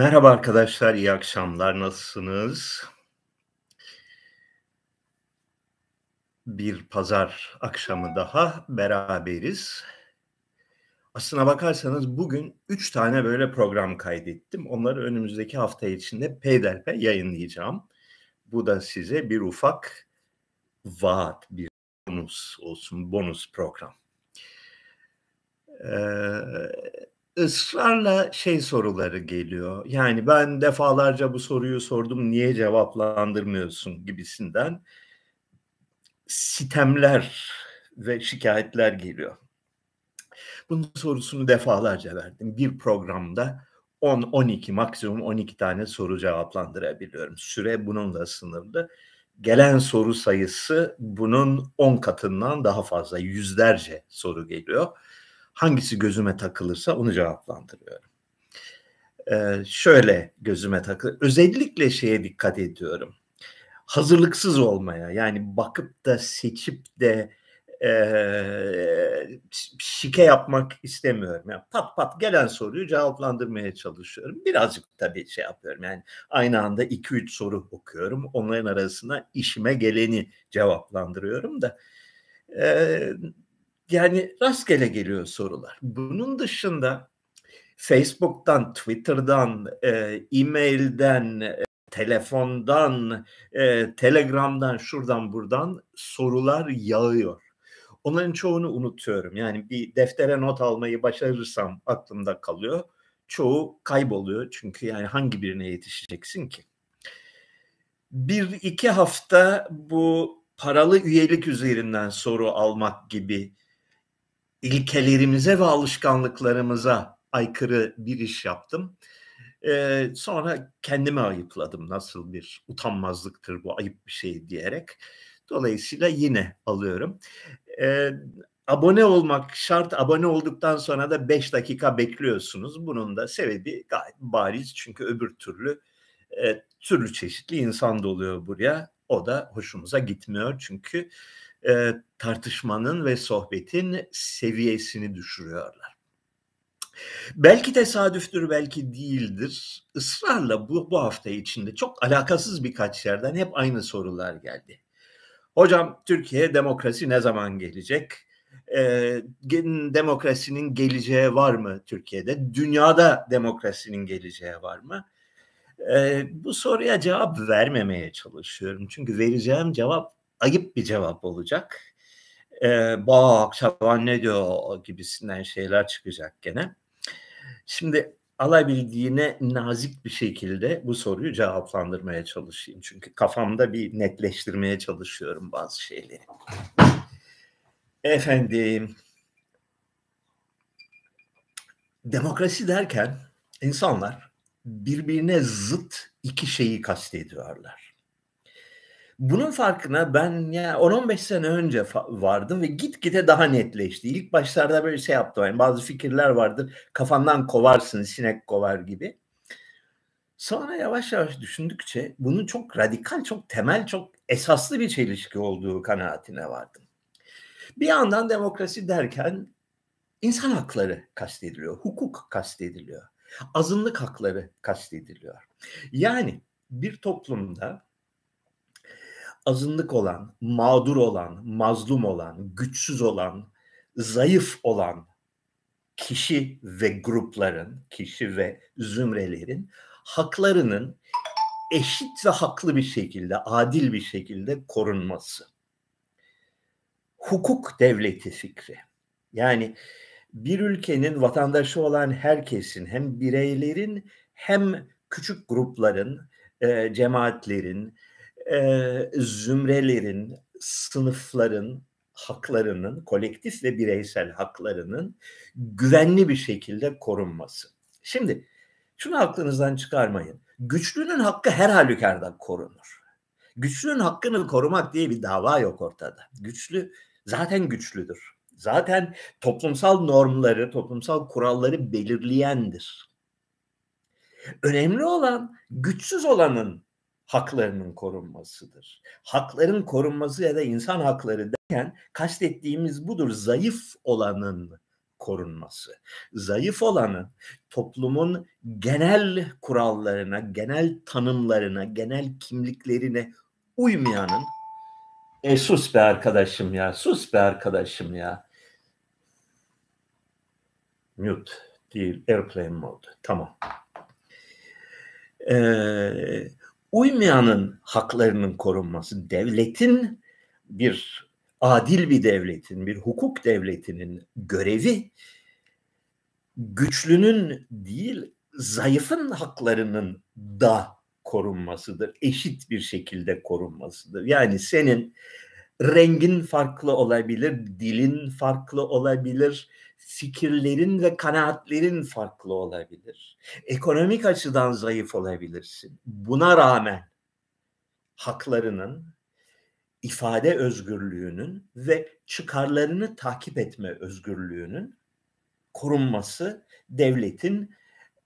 Merhaba arkadaşlar, iyi akşamlar. Nasılsınız? Bir pazar akşamı daha beraberiz. Aslına bakarsanız bugün 3 tane böyle program kaydettim. Onları önümüzdeki hafta içinde peyderpey yayınlayacağım. Bu da size bir ufak vaat, bir bonus olsun, bonus program. Ee, ısrarla şey soruları geliyor. Yani ben defalarca bu soruyu sordum, niye cevaplandırmıyorsun gibisinden sitemler ve şikayetler geliyor. Bunun sorusunu defalarca verdim. Bir programda 10-12 maksimum 12 tane soru cevaplandırabiliyorum. Süre bununla sınırlı. Gelen soru sayısı bunun 10 katından daha fazla. Yüzlerce soru geliyor. Hangisi gözüme takılırsa onu cevaplandırıyorum. Ee, şöyle gözüme takılır. Özellikle şeye dikkat ediyorum. Hazırlıksız olmaya yani bakıp da seçip de e, şike yapmak istemiyorum. Yani pat pat gelen soruyu cevaplandırmaya çalışıyorum. Birazcık tabii şey yapıyorum yani aynı anda 2-3 soru okuyorum. Onların arasında işime geleni cevaplandırıyorum da e, yani rastgele geliyor sorular. Bunun dışında Facebook'tan, Twitter'dan, e, e-mail'den, e, telefondan, e, Telegram'dan, şuradan buradan sorular yağıyor. Onların çoğunu unutuyorum. Yani bir deftere not almayı başarırsam aklımda kalıyor. Çoğu kayboluyor çünkü yani hangi birine yetişeceksin ki? Bir iki hafta bu paralı üyelik üzerinden soru almak gibi ilkelerimize ve alışkanlıklarımıza aykırı bir iş yaptım. Ee, sonra kendimi ayıpladım nasıl bir utanmazlıktır bu ayıp bir şey diyerek. Dolayısıyla yine alıyorum. Ee, abone olmak şart. Abone olduktan sonra da 5 dakika bekliyorsunuz. Bunun da sebebi gayet bariz. Çünkü öbür türlü e, türlü çeşitli insan doluyor buraya. O da hoşumuza gitmiyor. Çünkü e, tartışmanın ve sohbetin seviyesini düşürüyorlar. Belki tesadüftür, belki değildir. Israrla bu, bu hafta içinde çok alakasız birkaç yerden hep aynı sorular geldi. Hocam Türkiye demokrasi ne zaman gelecek? E, demokrasinin geleceği var mı Türkiye'de? Dünyada demokrasinin geleceği var mı? E, bu soruya cevap vermemeye çalışıyorum. Çünkü vereceğim cevap ayıp bir cevap olacak. E, bak Şaban ne diyor gibisinden şeyler çıkacak gene. Şimdi alabildiğine nazik bir şekilde bu soruyu cevaplandırmaya çalışayım. Çünkü kafamda bir netleştirmeye çalışıyorum bazı şeyleri. Efendim, demokrasi derken insanlar birbirine zıt iki şeyi kastediyorlar. Bunun farkına ben ya 10-15 sene önce vardım ve gitgide daha netleşti. İlk başlarda böyle şey yaptım. Yani bazı fikirler vardır. Kafandan kovarsın, sinek kovar gibi. Sonra yavaş yavaş düşündükçe bunun çok radikal, çok temel, çok esaslı bir çelişki olduğu kanaatine vardım. Bir yandan demokrasi derken insan hakları kastediliyor, hukuk kastediliyor, azınlık hakları kastediliyor. Yani bir toplumda azınlık olan, mağdur olan, mazlum olan, güçsüz olan, zayıf olan kişi ve grupların, kişi ve zümrelerin haklarının eşit ve haklı bir şekilde, adil bir şekilde korunması. Hukuk devleti fikri. Yani bir ülkenin vatandaşı olan herkesin hem bireylerin hem küçük grupların, e, cemaatlerin, e, zümrelerin, sınıfların haklarının, kolektif ve bireysel haklarının güvenli bir şekilde korunması. Şimdi şunu aklınızdan çıkarmayın. Güçlünün hakkı her halükarda korunur. Güçlünün hakkını korumak diye bir dava yok ortada. Güçlü zaten güçlüdür. Zaten toplumsal normları, toplumsal kuralları belirleyendir. Önemli olan güçsüz olanın haklarının korunmasıdır. Hakların korunması ya da insan hakları derken kastettiğimiz budur. Zayıf olanın korunması. Zayıf olanın toplumun genel kurallarına, genel tanımlarına, genel kimliklerine uymayanın e sus be arkadaşım ya, sus be arkadaşım ya. Mute değil, airplane mode. Tamam. Ee, uymayanın haklarının korunması, devletin bir adil bir devletin, bir hukuk devletinin görevi güçlünün değil zayıfın haklarının da korunmasıdır. Eşit bir şekilde korunmasıdır. Yani senin rengin farklı olabilir, dilin farklı olabilir, fikirlerin ve kanaatlerin farklı olabilir. Ekonomik açıdan zayıf olabilirsin. Buna rağmen haklarının, ifade özgürlüğünün ve çıkarlarını takip etme özgürlüğünün korunması devletin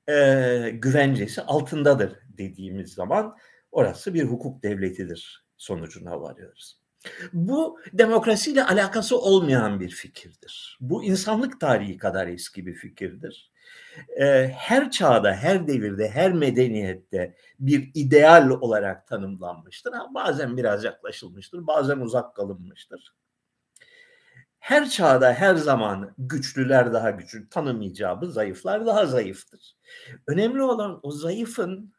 e, güvencesi altındadır dediğimiz zaman orası bir hukuk devletidir sonucuna varıyoruz. Bu demokrasiyle alakası olmayan bir fikirdir. Bu insanlık tarihi kadar eski bir fikirdir. Her çağda, her devirde, her medeniyette bir ideal olarak tanımlanmıştır. Bazen biraz yaklaşılmıştır, bazen uzak kalınmıştır. Her çağda, her zaman güçlüler daha güçlü, tanımayacağımız zayıflar daha zayıftır. Önemli olan o zayıfın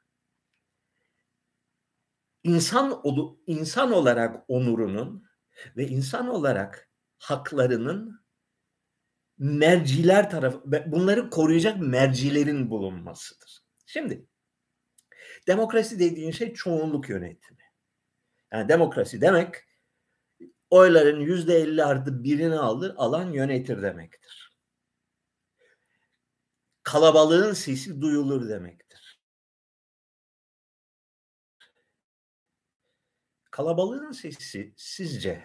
insan insan olarak onurunun ve insan olarak haklarının merciler tarafı bunları koruyacak mercilerin bulunmasıdır. Şimdi demokrasi dediğin şey çoğunluk yönetimi. Yani demokrasi demek oyların yüzde elli artı birini alır, alan yönetir demektir. Kalabalığın sesi duyulur demektir. Kalabalığın sesi sizce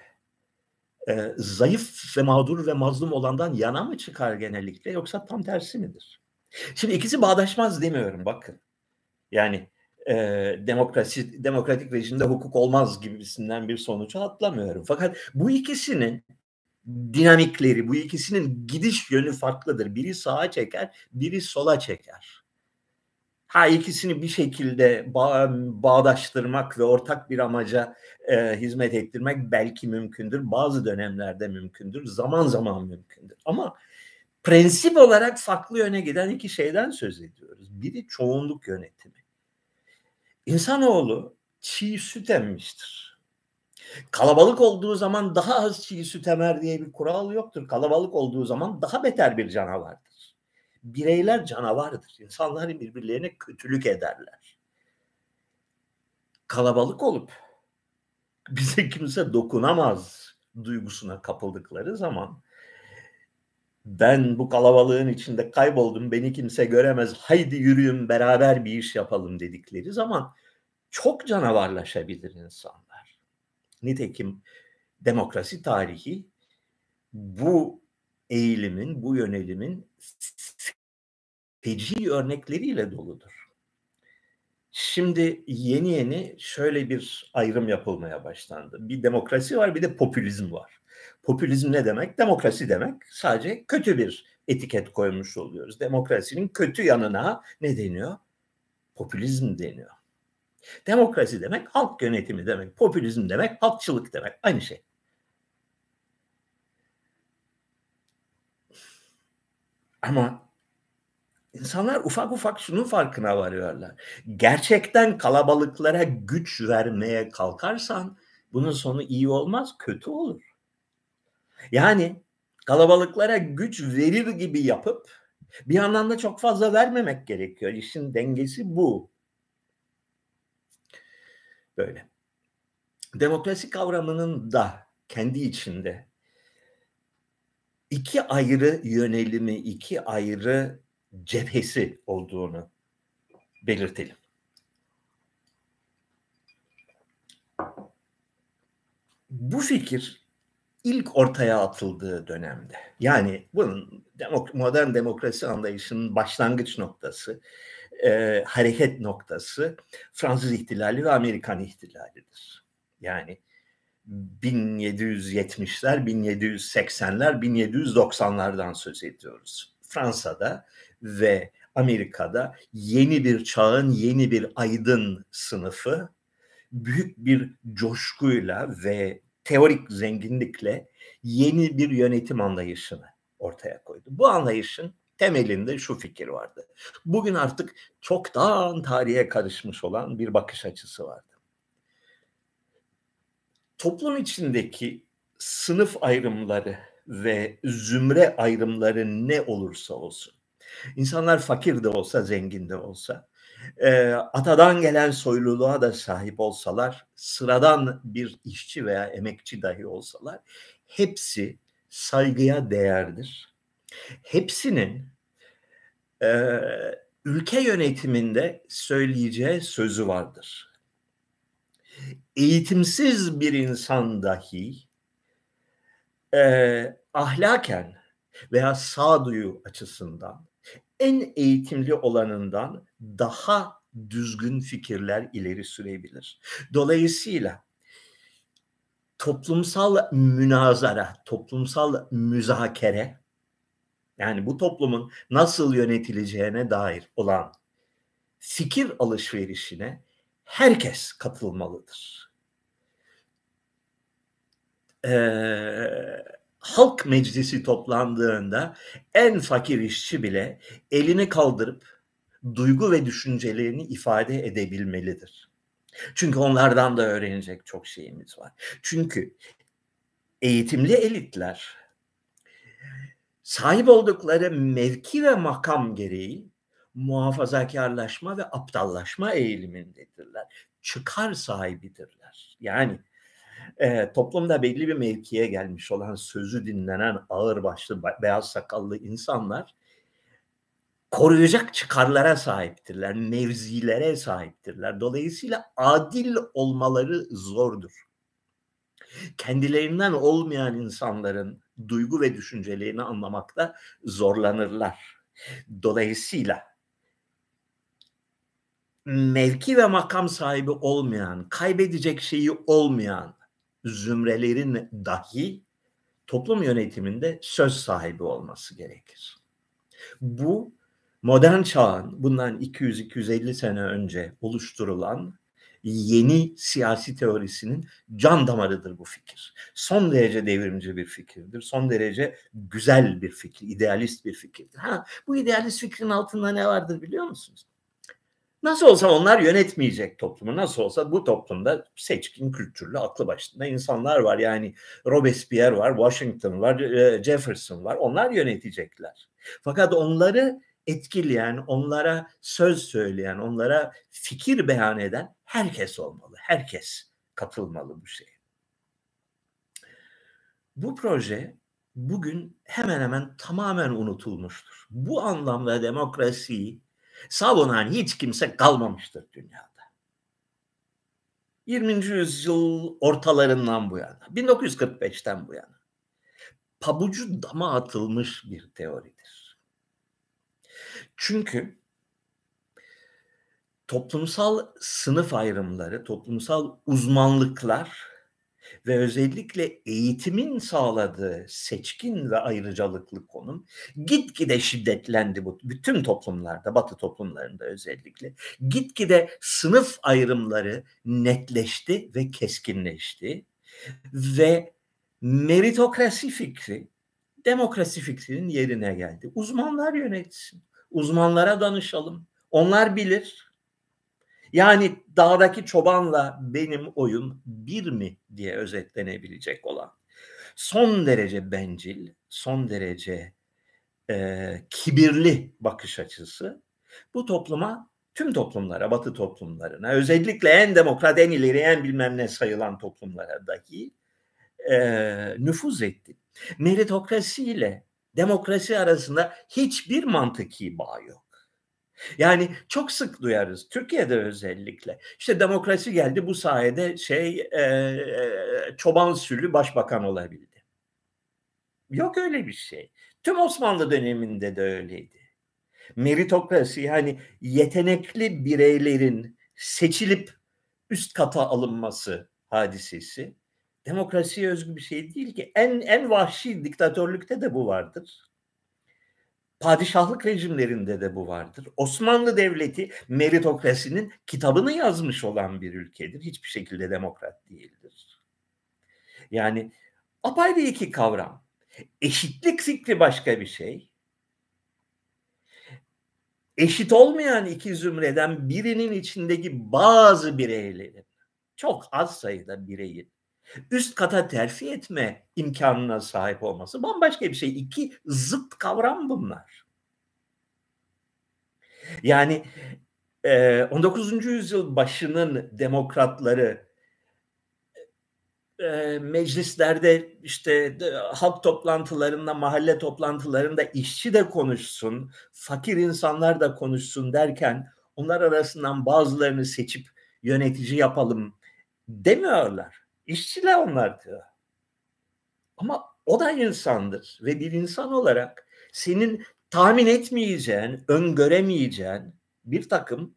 e, zayıf ve mağdur ve mazlum olandan yana mı çıkar genellikle yoksa tam tersi midir? Şimdi ikisi bağdaşmaz demiyorum bakın. Yani e, demokrasi demokratik rejimde hukuk olmaz gibisinden bir sonuca atlamıyorum. Fakat bu ikisinin dinamikleri, bu ikisinin gidiş yönü farklıdır. Biri sağa çeker, biri sola çeker. Ha ikisini bir şekilde bağ, bağdaştırmak ve ortak bir amaca e, hizmet ettirmek belki mümkündür. Bazı dönemlerde mümkündür. Zaman zaman mümkündür. Ama prensip olarak farklı yöne giden iki şeyden söz ediyoruz. Biri çoğunluk yönetimi. İnsanoğlu çiğ süt emmiştir. Kalabalık olduğu zaman daha az çiğ süt emer diye bir kural yoktur. Kalabalık olduğu zaman daha beter bir canavardır bireyler canavardır. İnsanlar birbirlerine kötülük ederler. Kalabalık olup bize kimse dokunamaz duygusuna kapıldıkları zaman ben bu kalabalığın içinde kayboldum beni kimse göremez haydi yürüyün beraber bir iş yapalım dedikleri zaman çok canavarlaşabilir insanlar. Nitekim demokrasi tarihi bu eğilimin, bu yönelimin feci örnekleriyle doludur. Şimdi yeni yeni şöyle bir ayrım yapılmaya başlandı. Bir demokrasi var bir de popülizm var. Popülizm ne demek? Demokrasi demek. Sadece kötü bir etiket koymuş oluyoruz. Demokrasinin kötü yanına ne deniyor? Popülizm deniyor. Demokrasi demek halk yönetimi demek. Popülizm demek halkçılık demek. Aynı şey. Ama insanlar ufak ufak şunun farkına varıyorlar. Gerçekten kalabalıklara güç vermeye kalkarsan bunun sonu iyi olmaz, kötü olur. Yani kalabalıklara güç verir gibi yapıp bir yandan da çok fazla vermemek gerekiyor. İşin dengesi bu. Böyle. Demokrasi kavramının da kendi içinde iki ayrı yönelimi, iki ayrı cephesi olduğunu belirtelim. Bu fikir ilk ortaya atıldığı dönemde yani bunun demok modern demokrasi anlayışının başlangıç noktası, e, hareket noktası Fransız ihtilali ve Amerikan ihtilalidir. Yani 1770'ler, 1780'ler, 1790'lardan söz ediyoruz. Fransa'da ve Amerika'da yeni bir çağın yeni bir aydın sınıfı büyük bir coşkuyla ve teorik zenginlikle yeni bir yönetim anlayışını ortaya koydu. Bu anlayışın temelinde şu fikir vardı. Bugün artık çoktan tarihe karışmış olan bir bakış açısı vardı. Toplum içindeki sınıf ayrımları ve zümre ayrımları ne olursa olsun, insanlar fakir de olsa, zengin de olsa, e, atadan gelen soyluluğa da sahip olsalar, sıradan bir işçi veya emekçi dahi olsalar, hepsi saygıya değerdir. Hepsinin e, ülke yönetiminde söyleyeceği sözü vardır. Eğitimsiz bir insan dahi e, ahlaken veya sağduyu açısından en eğitimli olanından daha düzgün fikirler ileri sürebilir. Dolayısıyla toplumsal münazara, toplumsal müzakere yani bu toplumun nasıl yönetileceğine dair olan fikir alışverişine herkes katılmalıdır. Ee, halk meclisi toplandığında en fakir işçi bile elini kaldırıp duygu ve düşüncelerini ifade edebilmelidir. Çünkü onlardan da öğrenecek çok şeyimiz var. Çünkü eğitimli elitler sahip oldukları mevki ve makam gereği muhafazakarlaşma ve aptallaşma eğilimindedirler. Çıkar sahibidirler. Yani e, toplumda belli bir mevkiye gelmiş olan sözü dinlenen ağır başlı beyaz sakallı insanlar koruyacak çıkarlara sahiptirler, mevzilere sahiptirler. Dolayısıyla adil olmaları zordur. Kendilerinden olmayan insanların duygu ve düşüncelerini anlamakta zorlanırlar. Dolayısıyla mevki ve makam sahibi olmayan, kaybedecek şeyi olmayan zümrelerin dahi toplum yönetiminde söz sahibi olması gerekir. Bu modern çağın bundan 200-250 sene önce oluşturulan yeni siyasi teorisinin can damarıdır bu fikir. Son derece devrimci bir fikirdir. Son derece güzel bir fikir, idealist bir fikirdir. Ha, bu idealist fikrin altında ne vardır biliyor musunuz? Nasıl olsa onlar yönetmeyecek toplumu. Nasıl olsa bu toplumda seçkin, kültürlü, aklı başında insanlar var. Yani Robespierre var, Washington var, Jefferson var. Onlar yönetecekler. Fakat onları etkileyen, onlara söz söyleyen, onlara fikir beyan eden herkes olmalı. Herkes katılmalı bu şeye. Bu proje bugün hemen hemen tamamen unutulmuştur. Bu anlamda demokrasiyi savunan hiç kimse kalmamıştır dünyada. 20. yüzyıl ortalarından bu yana, 1945'ten bu yana pabucu dama atılmış bir teoridir. Çünkü toplumsal sınıf ayrımları, toplumsal uzmanlıklar ve özellikle eğitimin sağladığı seçkin ve ayrıcalıklı konum gitgide şiddetlendi bu bütün toplumlarda, batı toplumlarında özellikle. Gitgide sınıf ayrımları netleşti ve keskinleşti ve meritokrasi fikri demokrasi fikrinin yerine geldi. Uzmanlar yönetsin. Uzmanlara danışalım. Onlar bilir. Yani dağdaki çobanla benim oyun bir mi diye özetlenebilecek olan son derece bencil, son derece e, kibirli bakış açısı bu topluma, tüm toplumlara, batı toplumlarına, özellikle en demokrat, en ileri, en bilmem ne sayılan toplumlara dahi e, nüfuz etti. Meritokrasi ile demokrasi arasında hiçbir mantıki bağ yok. Yani çok sık duyarız Türkiye'de özellikle. İşte demokrasi geldi bu sayede şey e, çoban sülü başbakan olabildi. Yok öyle bir şey. Tüm Osmanlı döneminde de öyleydi. Meritokrasi yani yetenekli bireylerin seçilip üst kata alınması hadisesi demokrasiye özgü bir şey değil ki. En en vahşi diktatörlükte de bu vardır. Padişahlık rejimlerinde de bu vardır. Osmanlı Devleti meritokrasinin kitabını yazmış olan bir ülkedir. Hiçbir şekilde demokrat değildir. Yani apayrı iki kavram. Eşitlik fikri başka bir şey. Eşit olmayan iki zümreden birinin içindeki bazı bireylerin, çok az sayıda bireyin üst kata terfi etme imkanına sahip olması bambaşka bir şey. İki zıt kavram bunlar. Yani 19. yüzyıl başının demokratları meclislerde işte halk toplantılarında, mahalle toplantılarında işçi de konuşsun, fakir insanlar da konuşsun derken onlar arasından bazılarını seçip yönetici yapalım demiyorlar. İşçiler onlar diyor. Ama o da insandır ve bir insan olarak senin tahmin etmeyeceğin, öngöremeyeceğin bir takım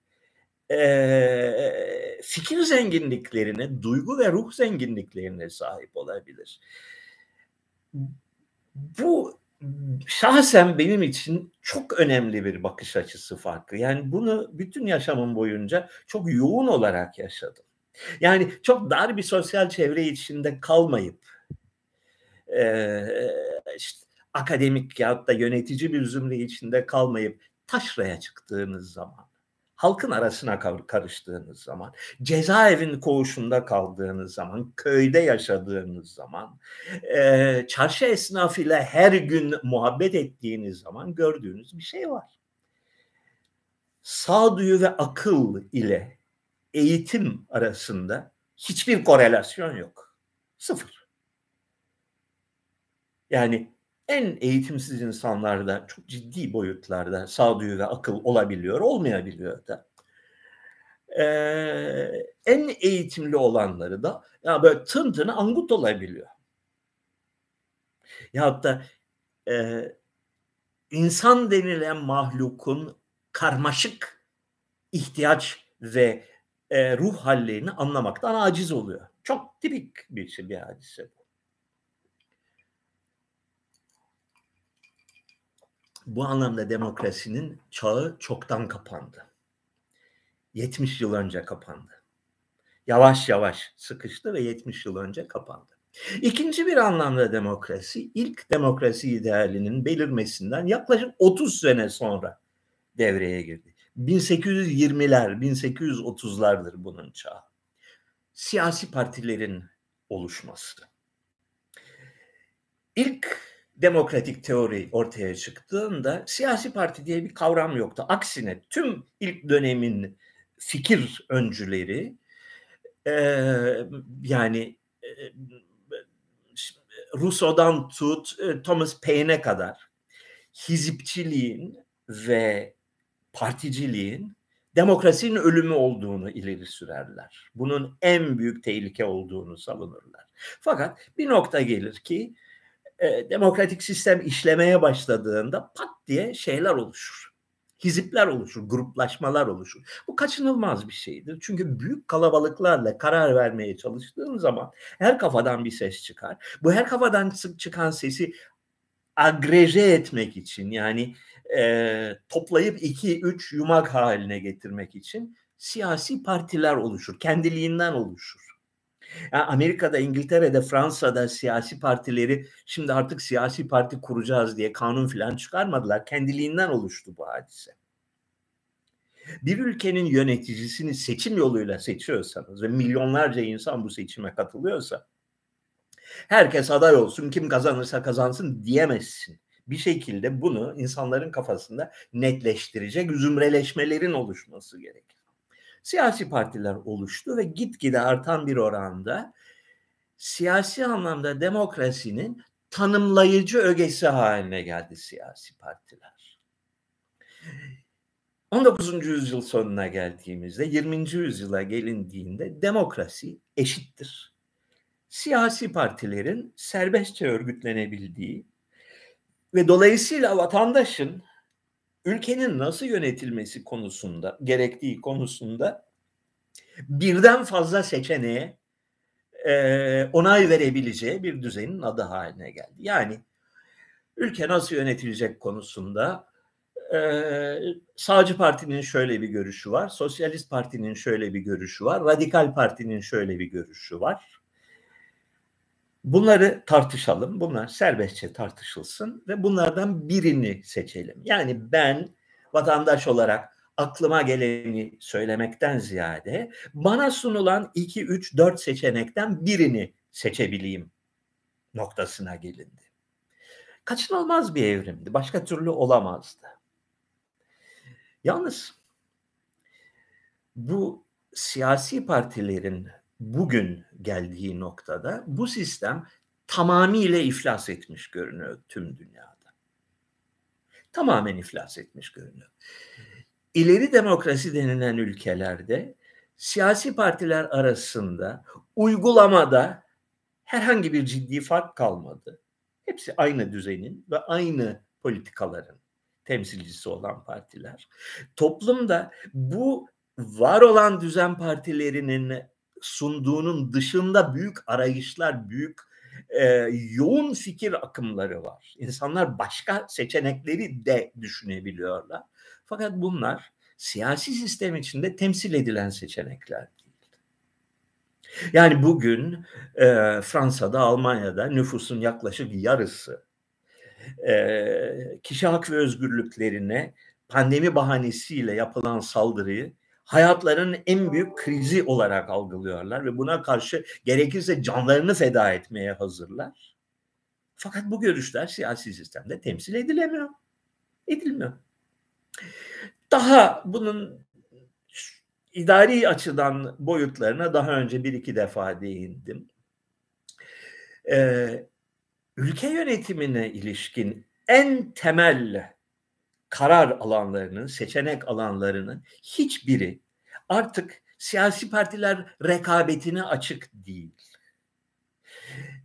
e, fikir zenginliklerine, duygu ve ruh zenginliklerine sahip olabilir. Bu şahsen benim için çok önemli bir bakış açısı farkı. Yani bunu bütün yaşamım boyunca çok yoğun olarak yaşadım. Yani çok dar bir sosyal çevre içinde kalmayıp e, işte akademik ya da yönetici bir zümre içinde kalmayıp taşraya çıktığınız zaman halkın arasına karıştığınız zaman, cezaevin koğuşunda kaldığınız zaman, köyde yaşadığınız zaman, e, çarşı esnafıyla her gün muhabbet ettiğiniz zaman gördüğünüz bir şey var. Sağduyu ve akıl ile eğitim arasında hiçbir korelasyon yok. Sıfır. Yani en eğitimsiz insanlarda çok ciddi boyutlarda sağduyu ve akıl olabiliyor, olmayabiliyor da. Ee, en eğitimli olanları da ya böyle tın tın angut olabiliyor. Ya da e, insan denilen mahlukun karmaşık ihtiyaç ve e, ruh hallerini anlamaktan aciz oluyor. Çok tipik bir şey bir hadise bu. Bu anlamda demokrasinin çağı çoktan kapandı. 70 yıl önce kapandı. Yavaş yavaş sıkıştı ve 70 yıl önce kapandı. İkinci bir anlamda demokrasi ilk demokrasi idealinin belirmesinden yaklaşık 30 sene sonra devreye girdi. 1820'ler, 1830'lardır bunun çağı. Siyasi partilerin oluşması. İlk demokratik teori ortaya çıktığında siyasi parti diye bir kavram yoktu. Aksine tüm ilk dönemin fikir öncüleri e, yani e, Rousseau'dan tut Thomas Paine'e kadar hizipçiliğin ve particiliğin demokrasinin ölümü olduğunu ileri sürerler. Bunun en büyük tehlike olduğunu savunurlar. Fakat bir nokta gelir ki e, demokratik sistem işlemeye başladığında pat diye şeyler oluşur. Hizipler oluşur, gruplaşmalar oluşur. Bu kaçınılmaz bir şeydir. Çünkü büyük kalabalıklarla karar vermeye çalıştığın zaman her kafadan bir ses çıkar. Bu her kafadan çıkan sesi agreje etmek için yani e, toplayıp iki üç yumak haline getirmek için siyasi partiler oluşur. Kendiliğinden oluşur. Yani Amerika'da, İngiltere'de, Fransa'da siyasi partileri şimdi artık siyasi parti kuracağız diye kanun filan çıkarmadılar. Kendiliğinden oluştu bu hadise. Bir ülkenin yöneticisini seçim yoluyla seçiyorsanız ve milyonlarca insan bu seçime katılıyorsa herkes aday olsun kim kazanırsa kazansın diyemezsin. Bir şekilde bunu insanların kafasında netleştirecek zümreleşmelerin oluşması gerekir siyasi partiler oluştu ve gitgide artan bir oranda siyasi anlamda demokrasinin tanımlayıcı ögesi haline geldi siyasi partiler. 19. yüzyıl sonuna geldiğimizde 20. yüzyıla gelindiğinde demokrasi eşittir. Siyasi partilerin serbestçe örgütlenebildiği ve dolayısıyla vatandaşın ülkenin nasıl yönetilmesi konusunda, gerektiği konusunda birden fazla seçeneğe e, onay verebileceği bir düzenin adı haline geldi. Yani ülke nasıl yönetilecek konusunda e, sağcı partinin şöyle bir görüşü var, sosyalist partinin şöyle bir görüşü var, radikal partinin şöyle bir görüşü var. Bunları tartışalım, bunlar serbestçe tartışılsın ve bunlardan birini seçelim. Yani ben vatandaş olarak aklıma geleni söylemekten ziyade bana sunulan 2, 3, 4 seçenekten birini seçebileyim noktasına gelindi. Kaçınılmaz bir evrimdi. Başka türlü olamazdı. Yalnız bu siyasi partilerin bugün geldiği noktada bu sistem tamamıyla iflas etmiş görünüyor tüm dünyada. Tamamen iflas etmiş görünüyor. İleri demokrasi denilen ülkelerde siyasi partiler arasında uygulamada herhangi bir ciddi fark kalmadı. Hepsi aynı düzenin ve aynı politikaların temsilcisi olan partiler. Toplumda bu var olan düzen partilerinin sunduğunun dışında büyük arayışlar, büyük e, yoğun fikir akımları var. İnsanlar başka seçenekleri de düşünebiliyorlar. Fakat bunlar siyasi sistem içinde temsil edilen seçenekler değil. Yani bugün e, Fransa'da, Almanya'da nüfusun yaklaşık yarısı e, kişi hak ve özgürlüklerine pandemi bahanesiyle yapılan saldırıyı hayatlarının en büyük krizi olarak algılıyorlar ve buna karşı gerekirse canlarını feda etmeye hazırlar. Fakat bu görüşler siyasi sistemde temsil edilemiyor. Edilmiyor. Daha bunun idari açıdan boyutlarına daha önce bir iki defa değindim. Ee, ülke yönetimine ilişkin en temel karar alanlarının, seçenek alanlarının hiçbiri artık siyasi partiler rekabetine açık değil.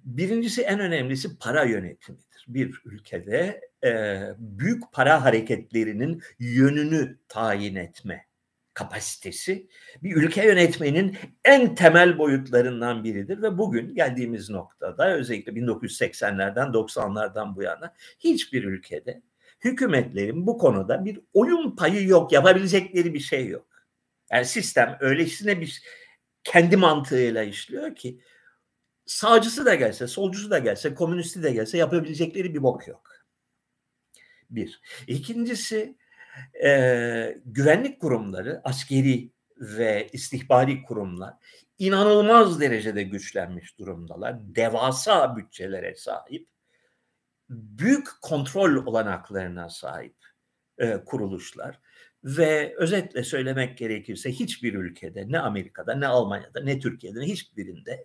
Birincisi en önemlisi para yönetimidir. Bir ülkede e, büyük para hareketlerinin yönünü tayin etme kapasitesi bir ülke yönetmenin en temel boyutlarından biridir ve bugün geldiğimiz noktada özellikle 1980'lerden 90'lardan bu yana hiçbir ülkede hükümetlerin bu konuda bir oyun payı yok, yapabilecekleri bir şey yok. Yani sistem öylesine bir kendi mantığıyla işliyor ki sağcısı da gelse, solcusu da gelse, komünisti de gelse yapabilecekleri bir bok yok. Bir. İkincisi e, güvenlik kurumları, askeri ve istihbari kurumlar inanılmaz derecede güçlenmiş durumdalar. Devasa bütçelere sahip büyük kontrol olanaklarına sahip e, kuruluşlar ve özetle söylemek gerekirse hiçbir ülkede ne Amerika'da ne Almanya'da ne Türkiye'de ne hiçbirinde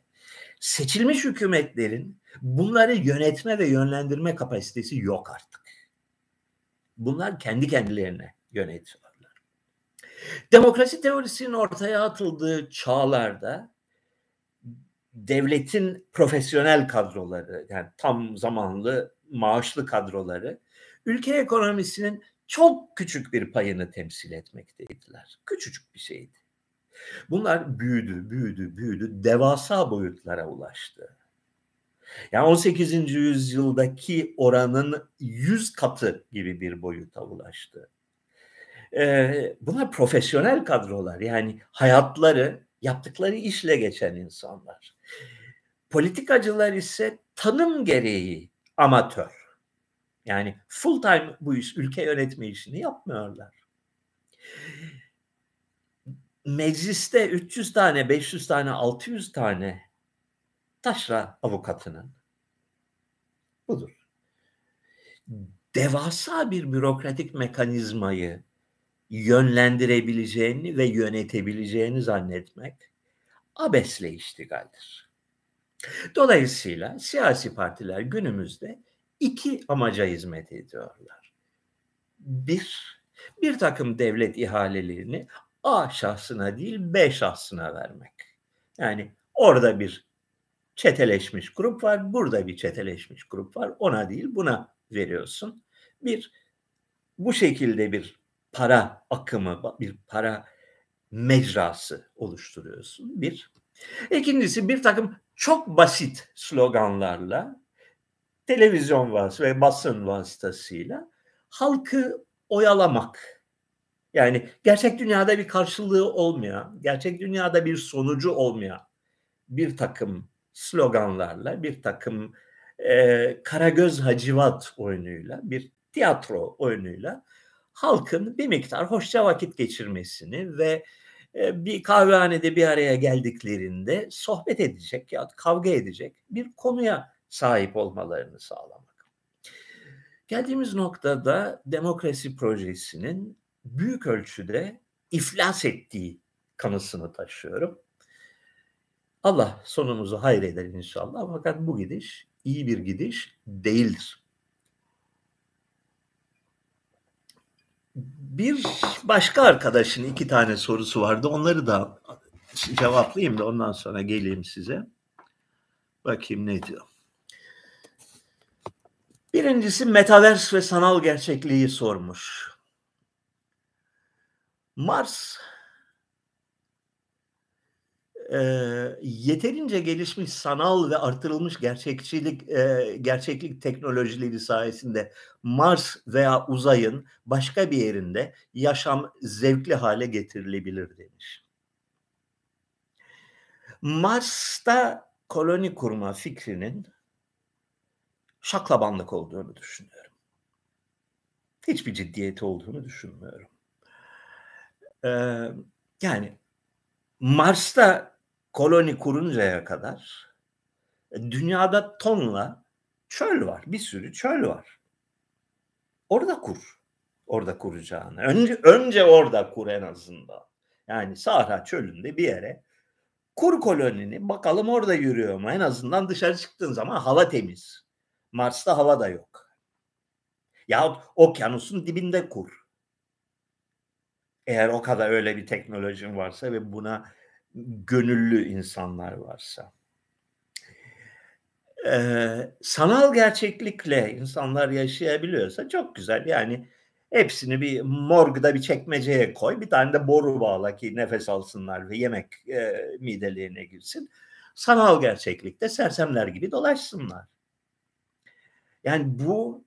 seçilmiş hükümetlerin bunları yönetme ve yönlendirme kapasitesi yok artık. Bunlar kendi kendilerine yönetiyorlar. Demokrasi teorisinin ortaya atıldığı çağlarda devletin profesyonel kadroları yani tam zamanlı maaşlı kadroları ülke ekonomisinin çok küçük bir payını temsil etmekteydiler. Küçücük bir şeydi. Bunlar büyüdü, büyüdü, büyüdü, devasa boyutlara ulaştı. Yani 18. yüzyıldaki oranın 100 katı gibi bir boyuta ulaştı. Ee, bunlar profesyonel kadrolar yani hayatları yaptıkları işle geçen insanlar. Politikacılar ise tanım gereği amatör. Yani full time bu iş, ülke yönetme işini yapmıyorlar. Mecliste 300 tane, 500 tane, 600 tane taşra avukatının budur. Devasa bir bürokratik mekanizmayı yönlendirebileceğini ve yönetebileceğini zannetmek abesle iştigaldir. Dolayısıyla siyasi partiler günümüzde iki amaca hizmet ediyorlar. Bir, bir takım devlet ihalelerini A şahsına değil B şahsına vermek. Yani orada bir çeteleşmiş grup var, burada bir çeteleşmiş grup var. Ona değil buna veriyorsun. Bir, bu şekilde bir para akımı, bir para mecrası oluşturuyorsun. Bir. İkincisi bir takım çok basit sloganlarla televizyon vasıtasıyla ve basın vasıtasıyla halkı oyalamak. Yani gerçek dünyada bir karşılığı olmayan, gerçek dünyada bir sonucu olmayan bir takım sloganlarla, bir takım e, Karagöz Hacivat oyunuyla, bir tiyatro oyunuyla halkın bir miktar hoşça vakit geçirmesini ve bir kahvehanede bir araya geldiklerinde sohbet edecek ya kavga edecek bir konuya sahip olmalarını sağlamak. Geldiğimiz noktada demokrasi projesinin büyük ölçüde iflas ettiği kanısını taşıyorum. Allah sonumuzu hayreder inşallah fakat bu gidiş iyi bir gidiş değildir. Bir başka arkadaşın iki tane sorusu vardı. Onları da cevaplayayım da ondan sonra geleyim size. Bakayım ne diyor. Birincisi Metaverse ve sanal gerçekliği sormuş. Mars e, yeterince gelişmiş sanal ve artırılmış gerçekçilik e, gerçeklik teknolojileri sayesinde Mars veya uzayın başka bir yerinde yaşam zevkli hale getirilebilir demiş. Mars'ta koloni kurma fikrinin şaklabanlık olduğunu düşünüyorum. Hiçbir ciddiyeti olduğunu düşünmüyorum. Ee, yani Mars'ta koloni kuruncaya kadar dünyada tonla çöl var. Bir sürü çöl var. Orada kur. Orada kuracağını. Önce, önce orada kur en azından. Yani Sahra çölünde bir yere kur kolonini bakalım orada yürüyor mu? En azından dışarı çıktığın zaman hava temiz. Mars'ta hava da yok. Yahut okyanusun dibinde kur. Eğer o kadar öyle bir teknolojin varsa ve buna gönüllü insanlar varsa. Ee, sanal gerçeklikle insanlar yaşayabiliyorsa çok güzel. Yani hepsini bir morgda bir çekmeceye koy. Bir tane de boru bağla ki nefes alsınlar ve yemek e, midelerine girsin. Sanal gerçeklikte sersemler gibi dolaşsınlar. Yani bu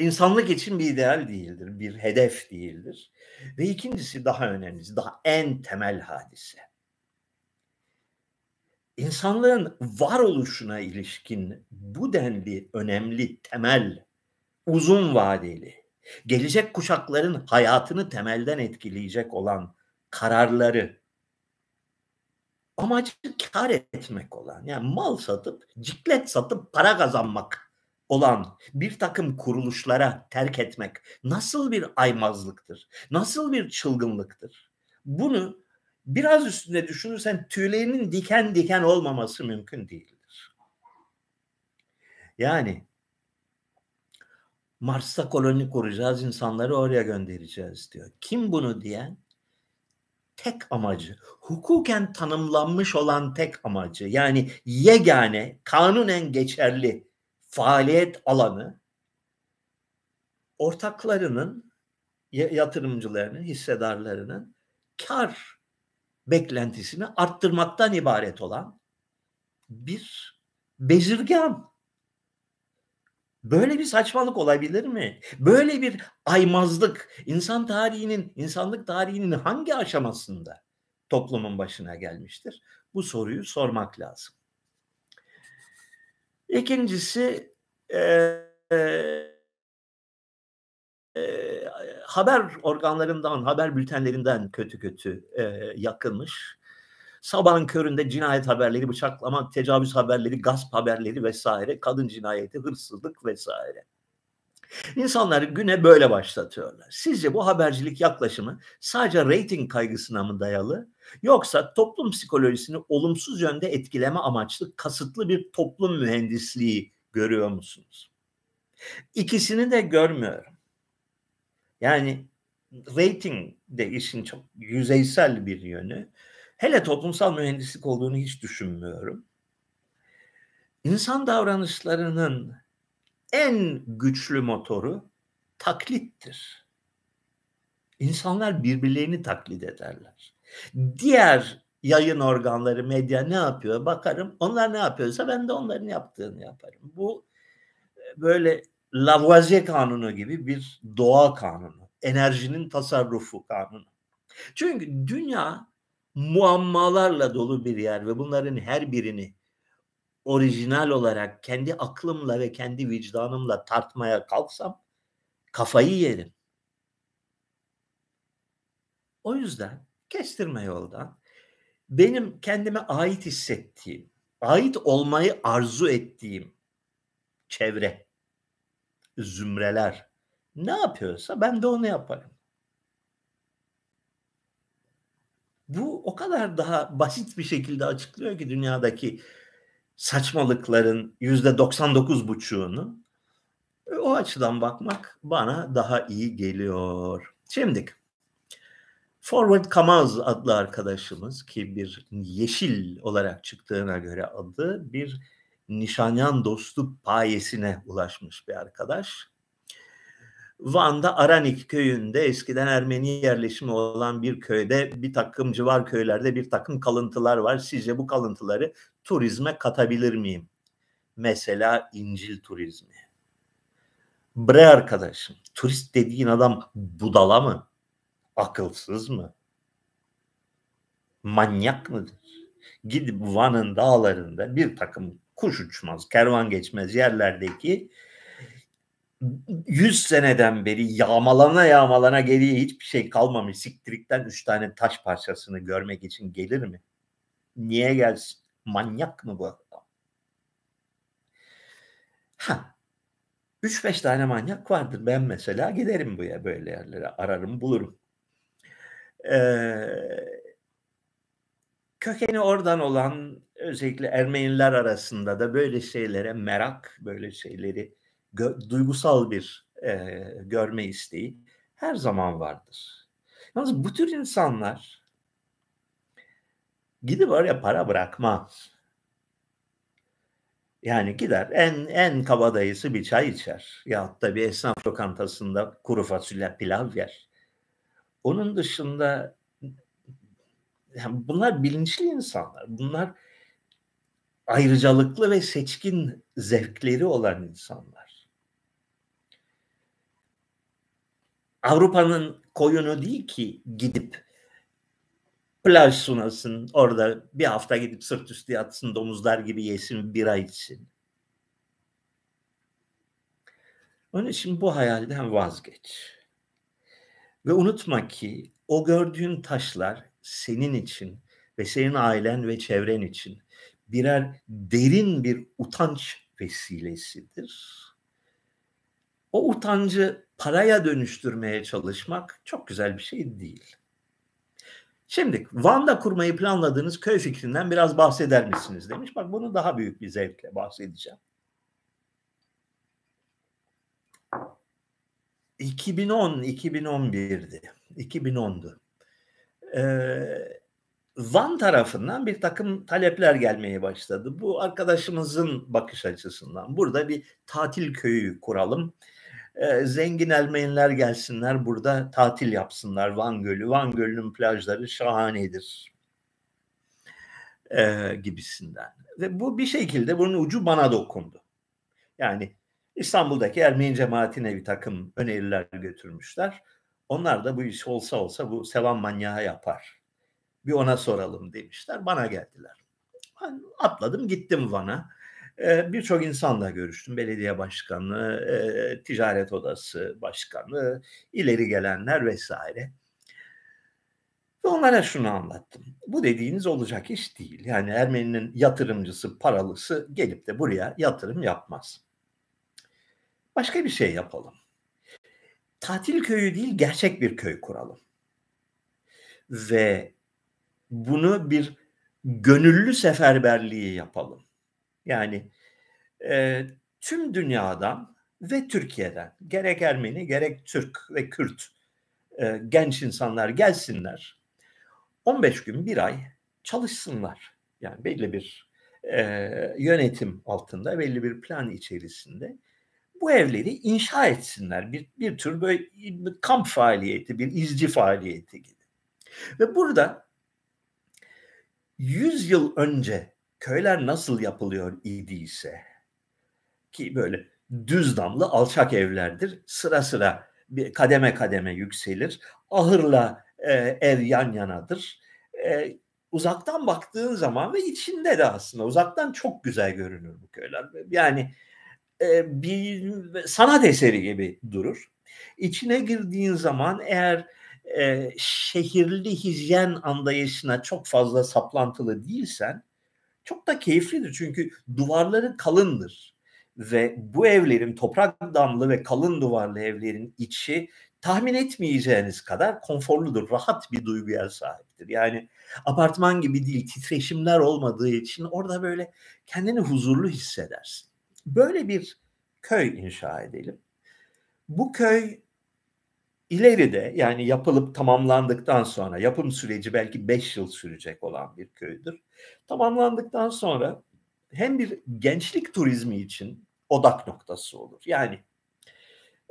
insanlık için bir ideal değildir, bir hedef değildir. Ve ikincisi daha önemlisi, daha en temel hadise. İnsanlığın varoluşuna ilişkin bu denli önemli, temel, uzun vadeli, gelecek kuşakların hayatını temelden etkileyecek olan kararları amacı kar etmek olan yani mal satıp ciklet satıp para kazanmak olan bir takım kuruluşlara terk etmek nasıl bir aymazlıktır? Nasıl bir çılgınlıktır? Bunu biraz üstünde düşünürsen tüylerinin diken diken olmaması mümkün değildir. Yani Mars'ta koloni kuracağız, insanları oraya göndereceğiz diyor. Kim bunu diyen? Tek amacı, hukuken tanımlanmış olan tek amacı yani yegane, kanunen geçerli faaliyet alanı ortaklarının, yatırımcılarının, hissedarlarının kar beklentisini arttırmaktan ibaret olan bir bezirgan. Böyle bir saçmalık olabilir mi? Böyle bir aymazlık insan tarihinin, insanlık tarihinin hangi aşamasında toplumun başına gelmiştir? Bu soruyu sormak lazım. İkincisi e, e, haber organlarından, haber bültenlerinden kötü kötü e, yakılmış. Sabahın köründe cinayet haberleri, bıçaklama, tecavüz haberleri, gasp haberleri vesaire, kadın cinayeti, hırsızlık vesaire. İnsanlar güne böyle başlatıyorlar. Sizce bu habercilik yaklaşımı sadece reyting kaygısına mı dayalı yoksa toplum psikolojisini olumsuz yönde etkileme amaçlı kasıtlı bir toplum mühendisliği görüyor musunuz? İkisini de görmüyorum. Yani rating de işin çok yüzeysel bir yönü. Hele toplumsal mühendislik olduğunu hiç düşünmüyorum. İnsan davranışlarının en güçlü motoru taklittir. İnsanlar birbirlerini taklit ederler. Diğer yayın organları, medya ne yapıyor bakarım. Onlar ne yapıyorsa ben de onların yaptığını yaparım. Bu e, böyle Lavoisier kanunu gibi bir doğa kanunu. Enerjinin tasarrufu kanunu. Çünkü dünya muammalarla dolu bir yer ve bunların her birini orijinal olarak kendi aklımla ve kendi vicdanımla tartmaya kalksam kafayı yerim. O yüzden kestirme yoldan benim kendime ait hissettiğim, ait olmayı arzu ettiğim çevre, zümreler ne yapıyorsa ben de onu yaparım. Bu o kadar daha basit bir şekilde açıklıyor ki dünyadaki saçmalıkların yüzde 99 buçuğunu. O açıdan bakmak bana daha iyi geliyor. Şimdi Forward Kamaz adlı arkadaşımız ki bir yeşil olarak çıktığına göre adı bir Nişanyan dostu payesine ulaşmış bir arkadaş. Van'da Aranik köyünde eskiden Ermeni yerleşimi olan bir köyde bir takım civar köylerde bir takım kalıntılar var. Sizce bu kalıntıları turizme katabilir miyim? Mesela İncil turizmi. Bre arkadaşım, turist dediğin adam budala mı? Akılsız mı? Manyak mıdır? Gidip Van'ın dağlarında bir takım kuş uçmaz, kervan geçmez yerlerdeki 100 seneden beri yağmalana yağmalana geriye hiçbir şey kalmamış siktirikten 3 tane taş parçasını görmek için gelir mi? Niye gelsin? Manyak mı bu adam? Ha. 3-5 tane manyak vardır. Ben mesela giderim bu ya böyle yerlere. Ararım bulurum. Ee, kökeni oradan olan özellikle Ermeniler arasında da böyle şeylere merak, böyle şeyleri gö- duygusal bir e, görme isteği her zaman vardır. Yalnız bu tür insanlar gidip oraya para bırakmaz. Yani gider en en kabadayısı bir çay içer. Ya da bir esnaf lokantasında kuru fasulye pilav yer. Onun dışında yani bunlar bilinçli insanlar. Bunlar ayrıcalıklı ve seçkin zevkleri olan insanlar. Avrupa'nın koyunu değil ki gidip plaj sunasın, orada bir hafta gidip sırt üstü yatsın, domuzlar gibi yesin, bira içsin. Onun için bu hayalden vazgeç. Ve unutma ki o gördüğün taşlar senin için ve senin ailen ve çevren için birer derin bir utanç vesilesidir. O utancı paraya dönüştürmeye çalışmak çok güzel bir şey değil. Şimdi Van'da kurmayı planladığınız köy fikrinden biraz bahseder misiniz demiş. Bak bunu daha büyük bir zevkle bahsedeceğim. 2010 2011'di. 2010'du. Ee, Van tarafından bir takım talepler gelmeye başladı. Bu arkadaşımızın bakış açısından. Burada bir tatil köyü kuralım e, zengin Ermeniler gelsinler burada tatil yapsınlar Van Gölü. Van Gölü'nün plajları şahanedir e, gibisinden. Ve bu bir şekilde bunun ucu bana dokundu. Yani İstanbul'daki Ermeni cemaatine bir takım öneriler götürmüşler. Onlar da bu iş olsa olsa bu sevan manyağı yapar. Bir ona soralım demişler. Bana geldiler. Ben atladım gittim Van'a birçok insanla görüştüm. Belediye başkanı, ticaret odası başkanı, ileri gelenler vesaire. Ve onlara şunu anlattım. Bu dediğiniz olacak iş değil. Yani Ermeni'nin yatırımcısı, paralısı gelip de buraya yatırım yapmaz. Başka bir şey yapalım. Tatil köyü değil, gerçek bir köy kuralım. Ve bunu bir gönüllü seferberliği yapalım. Yani e, tüm dünyadan ve Türkiye'den gerek Ermeni gerek Türk ve Kürt e, genç insanlar gelsinler. 15 gün bir ay çalışsınlar. Yani belli bir e, yönetim altında belli bir plan içerisinde bu evleri inşa etsinler. Bir, bir tür böyle bir kamp faaliyeti, bir izci faaliyeti gibi. Ve burada 100 yıl önce köyler nasıl yapılıyor idiyse ki böyle düz damlı alçak evlerdir. Sıra sıra bir kademe kademe yükselir. Ahırla e, ev yan yanadır. E, uzaktan baktığın zaman ve içinde de aslında uzaktan çok güzel görünür bu köyler. Yani e, bir sanat eseri gibi durur. İçine girdiğin zaman eğer e, şehirli hijyen anlayışına çok fazla saplantılı değilsen çok da keyiflidir. Çünkü duvarları kalındır ve bu evlerin toprak damlı ve kalın duvarlı evlerin içi tahmin etmeyeceğiniz kadar konforludur, rahat bir duyguya sahiptir. Yani apartman gibi değil, titreşimler olmadığı için orada böyle kendini huzurlu hissedersin. Böyle bir köy inşa edelim. Bu köy ileride yani yapılıp tamamlandıktan sonra yapım süreci belki 5 yıl sürecek olan bir köydür. Tamamlandıktan sonra hem bir gençlik turizmi için odak noktası olur. Yani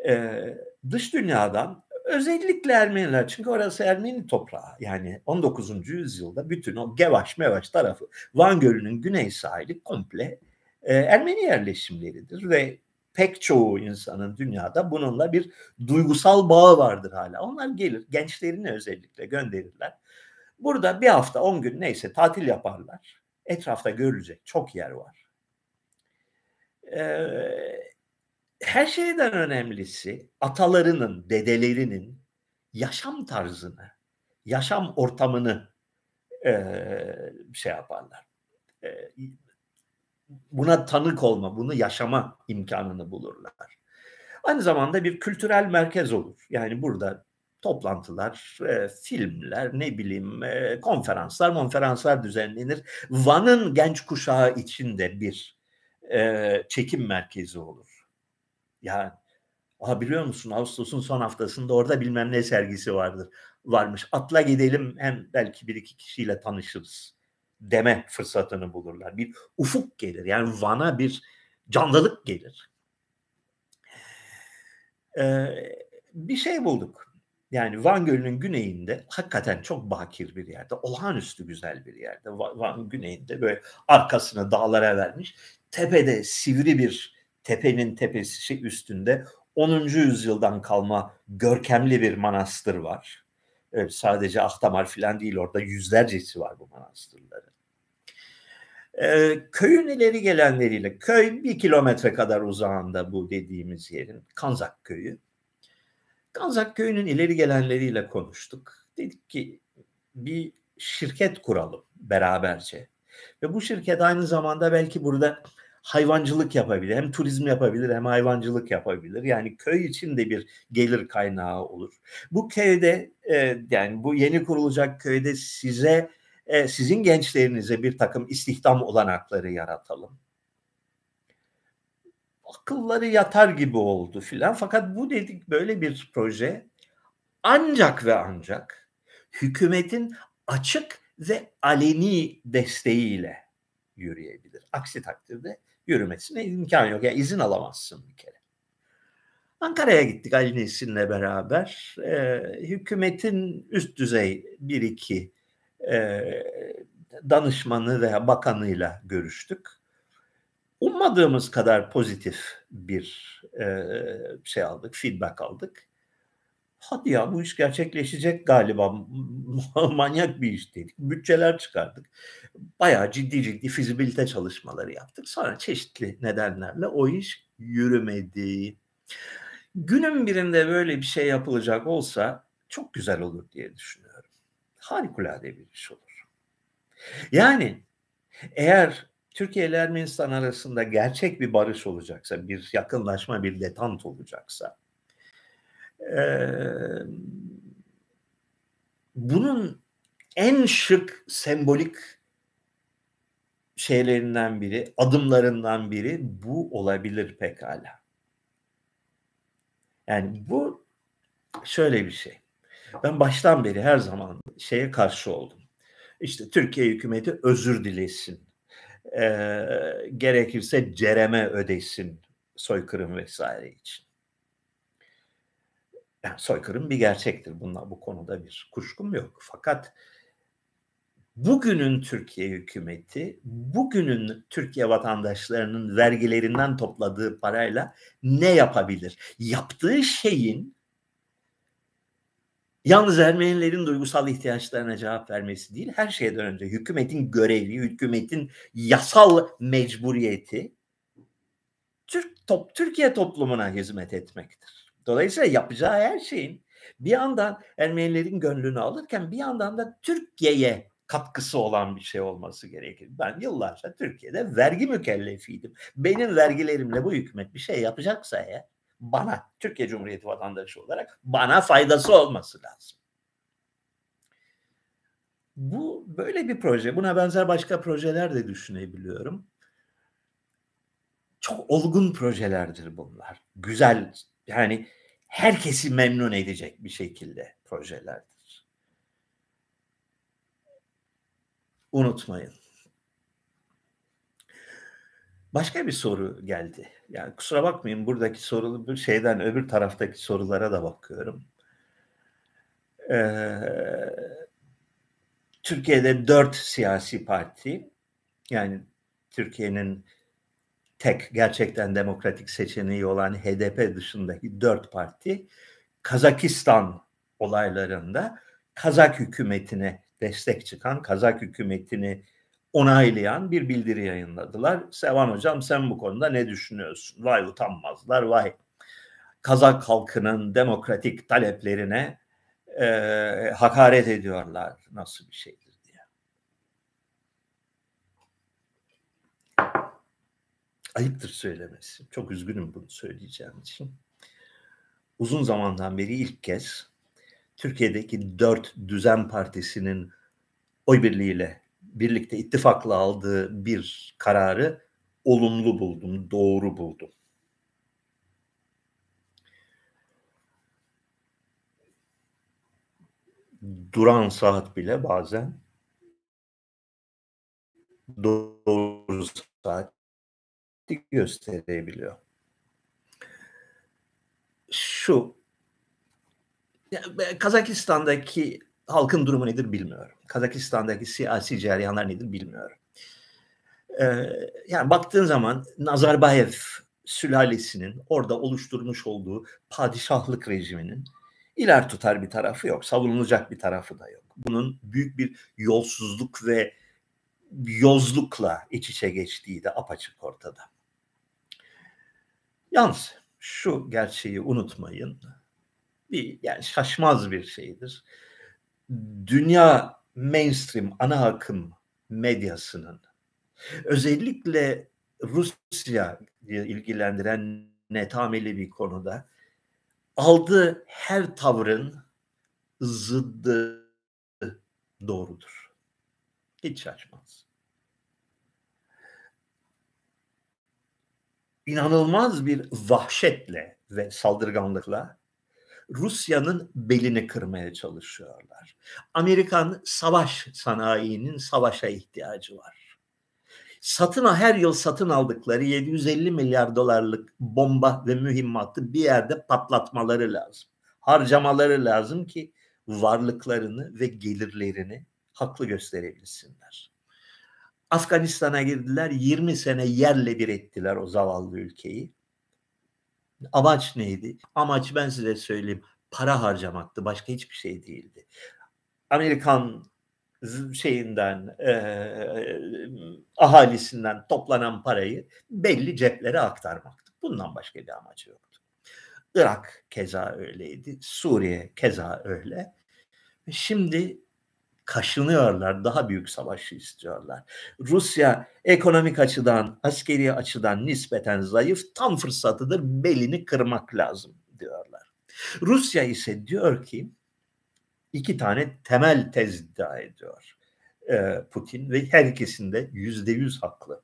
e, dış dünyadan özellikle Ermeniler çünkü orası Ermeni toprağı yani 19. yüzyılda bütün o Gevaş Mevaş tarafı Van Gölü'nün güney sahili komple e, Ermeni yerleşimleridir ve pek çoğu insanın dünyada bununla bir duygusal bağı vardır hala. Onlar gelir gençlerini özellikle gönderirler. Burada bir hafta on gün neyse tatil yaparlar. Etrafta görülecek çok yer var. Ee, her şeyden önemlisi atalarının, dedelerinin yaşam tarzını, yaşam ortamını e, şey yaparlar. E, buna tanık olma, bunu yaşama imkanını bulurlar. Aynı zamanda bir kültürel merkez olur. Yani burada toplantılar, e, filmler, ne bileyim e, konferanslar, konferanslar düzenlenir. Van'ın genç kuşağı için de bir e, çekim merkezi olur. Yani Aha biliyor musun Ağustos'un son haftasında orada bilmem ne sergisi vardır. Varmış. Atla gidelim hem belki bir iki kişiyle tanışırız deme fırsatını bulurlar. Bir ufuk gelir. Yani Van'a bir canlılık gelir. Ee, bir şey bulduk. Yani Van Gölü'nün güneyinde hakikaten çok bakir bir yerde, olağanüstü güzel bir yerde. Van güneyinde böyle arkasını dağlara vermiş. Tepede sivri bir tepenin tepesi üstünde 10. yüzyıldan kalma görkemli bir manastır var. Evet, sadece Ahtamar falan değil orada yüzlercesi var bu manastırların. Ee, köyün ileri gelenleriyle, köy bir kilometre kadar uzağında bu dediğimiz yerin, Kanzak köyü. Kanzak köyünün ileri gelenleriyle konuştuk. Dedik ki bir şirket kuralım beraberce. Ve bu şirket aynı zamanda belki burada hayvancılık yapabilir. Hem turizm yapabilir hem hayvancılık yapabilir. Yani köy için de bir gelir kaynağı olur. Bu köyde e, yani bu yeni kurulacak köyde size e, sizin gençlerinize bir takım istihdam olanakları yaratalım. Akılları yatar gibi oldu filan. Fakat bu dedik böyle bir proje ancak ve ancak hükümetin açık ve aleni desteğiyle yürüyebilir. Aksi takdirde yürümesine imkan yok. Yani izin alamazsın bir kere. Ankara'ya gittik Ali Nesin'le beraber. Ee, hükümetin üst düzey bir iki e, danışmanı veya bakanıyla görüştük. Ummadığımız kadar pozitif bir e, şey aldık, feedback aldık. Hadi ya bu iş gerçekleşecek galiba. Manyak bir iş dedik. Bütçeler çıkardık. Bayağı ciddi ciddi fizibilite çalışmaları yaptık. Sonra çeşitli nedenlerle o iş yürümedi. Günün birinde böyle bir şey yapılacak olsa çok güzel olur diye düşünüyorum. Harikulade bir iş olur. Yani eğer Türkiye ile Ermenistan arasında gerçek bir barış olacaksa, bir yakınlaşma, bir detant olacaksa bunun en şık sembolik şeylerinden biri, adımlarından biri bu olabilir pekala. Yani bu şöyle bir şey. Ben baştan beri her zaman şeye karşı oldum. İşte Türkiye hükümeti özür dilesin. Ee, gerekirse cereme ödesin soykırım vesaire için yani soykırım bir gerçektir. Bunlar bu konuda bir kuşkum yok. Fakat bugünün Türkiye hükümeti, bugünün Türkiye vatandaşlarının vergilerinden topladığı parayla ne yapabilir? Yaptığı şeyin yalnız Ermenilerin duygusal ihtiyaçlarına cevap vermesi değil, her şeyden önce hükümetin görevi, hükümetin yasal mecburiyeti Türk top, Türkiye toplumuna hizmet etmektir. Dolayısıyla yapacağı her şeyin bir yandan Ermenilerin gönlünü alırken bir yandan da Türkiye'ye katkısı olan bir şey olması gerekir. Ben yıllarca Türkiye'de vergi mükellefiydim. Benim vergilerimle bu hükümet bir şey yapacaksa eğer bana Türkiye Cumhuriyeti vatandaşı olarak bana faydası olması lazım. Bu böyle bir proje. Buna benzer başka projeler de düşünebiliyorum. Çok olgun projelerdir bunlar. Güzel yani herkesi memnun edecek bir şekilde projelerdir. Unutmayın. Başka bir soru geldi. Yani kusura bakmayın buradaki soru bir şeyden öbür taraftaki sorulara da bakıyorum. Ee, Türkiye'de dört siyasi parti yani Türkiye'nin tek gerçekten demokratik seçeneği olan HDP dışındaki dört parti Kazakistan olaylarında Kazak hükümetine destek çıkan, Kazak hükümetini onaylayan bir bildiri yayınladılar. Sevan Hocam sen bu konuda ne düşünüyorsun? Vay utanmazlar, vay Kazak halkının demokratik taleplerine e, hakaret ediyorlar. Nasıl bir şeydir diye. Ayıptır söylemesi. Çok üzgünüm bunu söyleyeceğim için. Uzun zamandan beri ilk kez Türkiye'deki dört düzen partisinin oy birliğiyle birlikte ittifakla aldığı bir kararı olumlu buldum, doğru buldum. Duran saat bile bazen doğru saat gösterebiliyor. Şu Kazakistan'daki halkın durumu nedir bilmiyorum. Kazakistan'daki siyasi cereyanlar nedir bilmiyorum. Ee, yani baktığın zaman Nazarbayev sülalesinin orada oluşturmuş olduğu padişahlık rejiminin iler tutar bir tarafı yok. Savunulacak bir tarafı da yok. Bunun büyük bir yolsuzluk ve yozlukla iç içe geçtiği de apaçık ortada. Yalnız şu gerçeği unutmayın. Bir yani şaşmaz bir şeydir dünya mainstream ana akım medyasının özellikle Rusya ilgilendiren netameli bir konuda aldığı her tavrın zıddı doğrudur. Hiç şaşmaz. İnanılmaz bir vahşetle ve saldırganlıkla Rusya'nın belini kırmaya çalışıyorlar. Amerikan savaş sanayinin savaşa ihtiyacı var. Satın her yıl satın aldıkları 750 milyar dolarlık bomba ve mühimmatı bir yerde patlatmaları lazım. Harcamaları lazım ki varlıklarını ve gelirlerini haklı gösterebilsinler. Afganistan'a girdiler 20 sene yerle bir ettiler o zavallı ülkeyi. Amaç neydi? Amaç ben size söyleyeyim para harcamaktı. Başka hiçbir şey değildi. Amerikan şeyinden e, ahalisinden toplanan parayı belli ceplere aktarmaktı. Bundan başka bir amacı yoktu. Irak keza öyleydi. Suriye keza öyle. Şimdi kaşınıyorlar. Daha büyük savaşı istiyorlar. Rusya ekonomik açıdan, askeri açıdan nispeten zayıf. Tam fırsatıdır. Belini kırmak lazım diyorlar. Rusya ise diyor ki iki tane temel tez iddia ediyor Putin ve her ikisinde yüzde yüz haklı.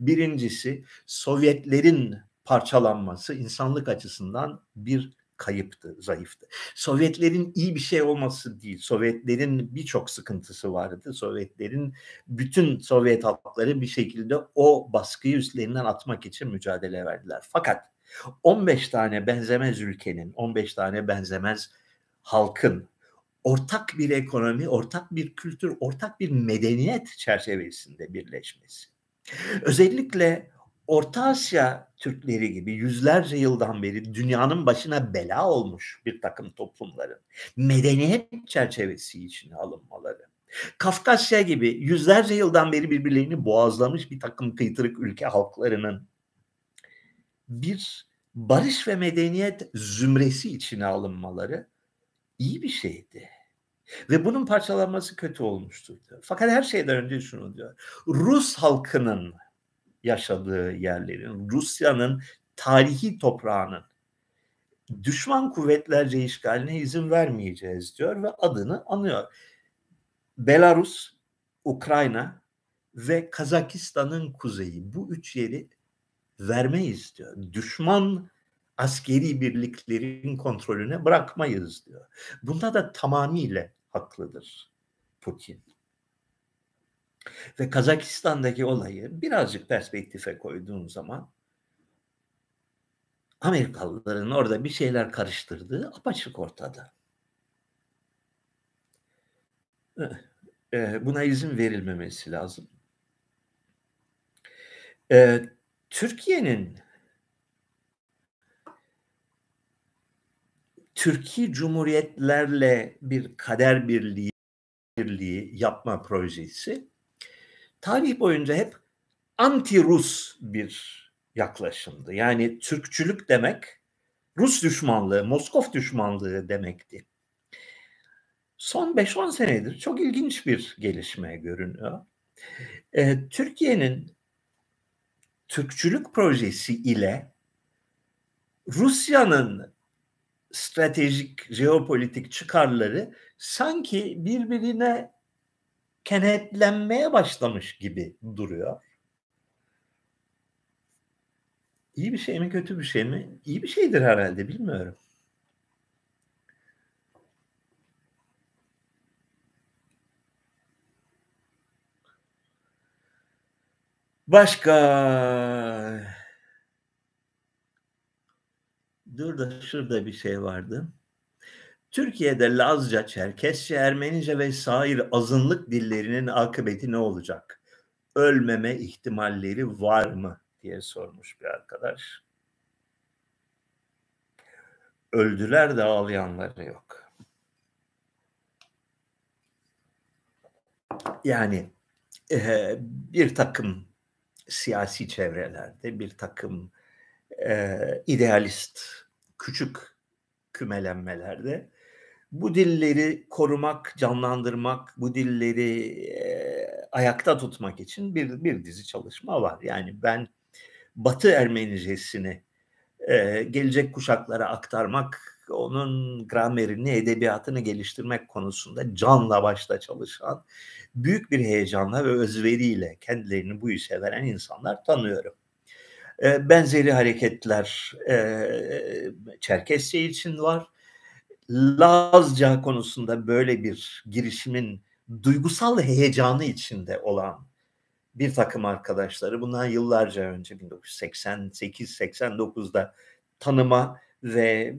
Birincisi Sovyetlerin parçalanması insanlık açısından bir kayıptı, zayıftı. Sovyetlerin iyi bir şey olması değil. Sovyetlerin birçok sıkıntısı vardı. Sovyetlerin bütün Sovyet halkları bir şekilde o baskıyı üstlerinden atmak için mücadele verdiler. Fakat 15 tane benzemez ülkenin, 15 tane benzemez halkın ortak bir ekonomi, ortak bir kültür, ortak bir medeniyet çerçevesinde birleşmesi. Özellikle Orta Asya Türkleri gibi yüzlerce yıldan beri dünyanın başına bela olmuş bir takım toplumların medeniyet çerçevesi içine alınmaları. Kafkasya gibi yüzlerce yıldan beri birbirlerini boğazlamış bir takım kıytırık ülke halklarının bir barış ve medeniyet zümresi içine alınmaları iyi bir şeydi. Ve bunun parçalanması kötü olmuştu. Fakat her şeyden önce şunu diyor. Rus halkının yaşadığı yerlerin, Rusya'nın tarihi toprağının düşman kuvvetlerce işgaline izin vermeyeceğiz diyor ve adını anıyor. Belarus, Ukrayna ve Kazakistan'ın kuzeyi bu üç yeri vermeyiz diyor. Düşman askeri birliklerin kontrolüne bırakmayız diyor. Bunda da tamamıyla haklıdır Putin. Ve Kazakistan'daki olayı birazcık perspektife koyduğun zaman Amerikalıların orada bir şeyler karıştırdığı apaçık ortada. Buna izin verilmemesi lazım. Türkiye'nin Türkiye Cumhuriyetlerle bir kader birliği, birliği yapma projesi tarih boyunca hep anti-Rus bir yaklaşımdı. Yani Türkçülük demek Rus düşmanlığı, Moskov düşmanlığı demekti. Son 5-10 senedir çok ilginç bir gelişme görünüyor. Ee, Türkiye'nin Türkçülük projesi ile Rusya'nın stratejik, jeopolitik çıkarları sanki birbirine kenetlenmeye başlamış gibi duruyor. İyi bir şey mi kötü bir şey mi? İyi bir şeydir herhalde bilmiyorum. Başka Dur da şurada bir şey vardı. Türkiye'de Lazca, Çerkesçe, Ermenice ve sair azınlık dillerinin akıbeti ne olacak? Ölmeme ihtimalleri var mı diye sormuş bir arkadaş. Öldüler de ağlayanları yok. Yani e, bir takım siyasi çevrelerde, bir takım e, idealist küçük kümelenmelerde bu dilleri korumak, canlandırmak, bu dilleri e, ayakta tutmak için bir, bir dizi çalışma var. Yani ben Batı Ermenicesini e, gelecek kuşaklara aktarmak, onun gramerini, edebiyatını geliştirmek konusunda canla başla çalışan, büyük bir heyecanla ve özveriyle kendilerini bu işe veren insanlar tanıyorum. E, benzeri hareketler e, Çerkesya için var. Lazca konusunda böyle bir girişimin duygusal heyecanı içinde olan bir takım arkadaşları bundan yıllarca önce 1988-89'da tanıma ve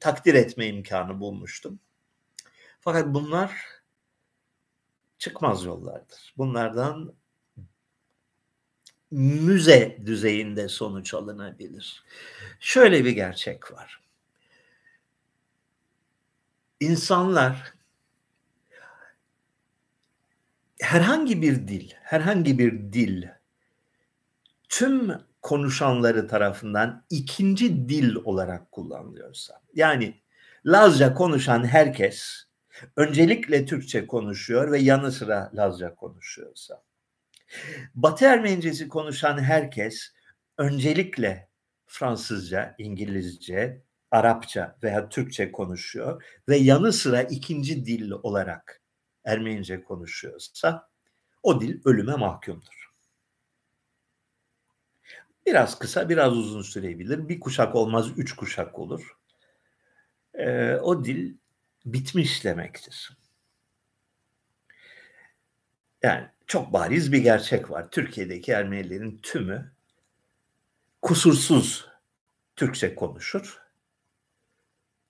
takdir etme imkanı bulmuştum. Fakat bunlar çıkmaz yollardır. Bunlardan müze düzeyinde sonuç alınabilir. Şöyle bir gerçek var. İnsanlar herhangi bir dil, herhangi bir dil tüm konuşanları tarafından ikinci dil olarak kullanılıyorsa, yani Lazca konuşan herkes öncelikle Türkçe konuşuyor ve yanı sıra Lazca konuşuyorsa, Batı Ermenicesi konuşan herkes öncelikle Fransızca, İngilizce, Arapça veya Türkçe konuşuyor ve yanı sıra ikinci dil olarak Ermenice konuşuyorsa o dil ölüme mahkumdur. Biraz kısa, biraz uzun sürebilir. Bir kuşak olmaz, üç kuşak olur. Ee, o dil bitmiş demektir. Yani çok bariz bir gerçek var. Türkiye'deki Ermenilerin tümü kusursuz Türkçe konuşur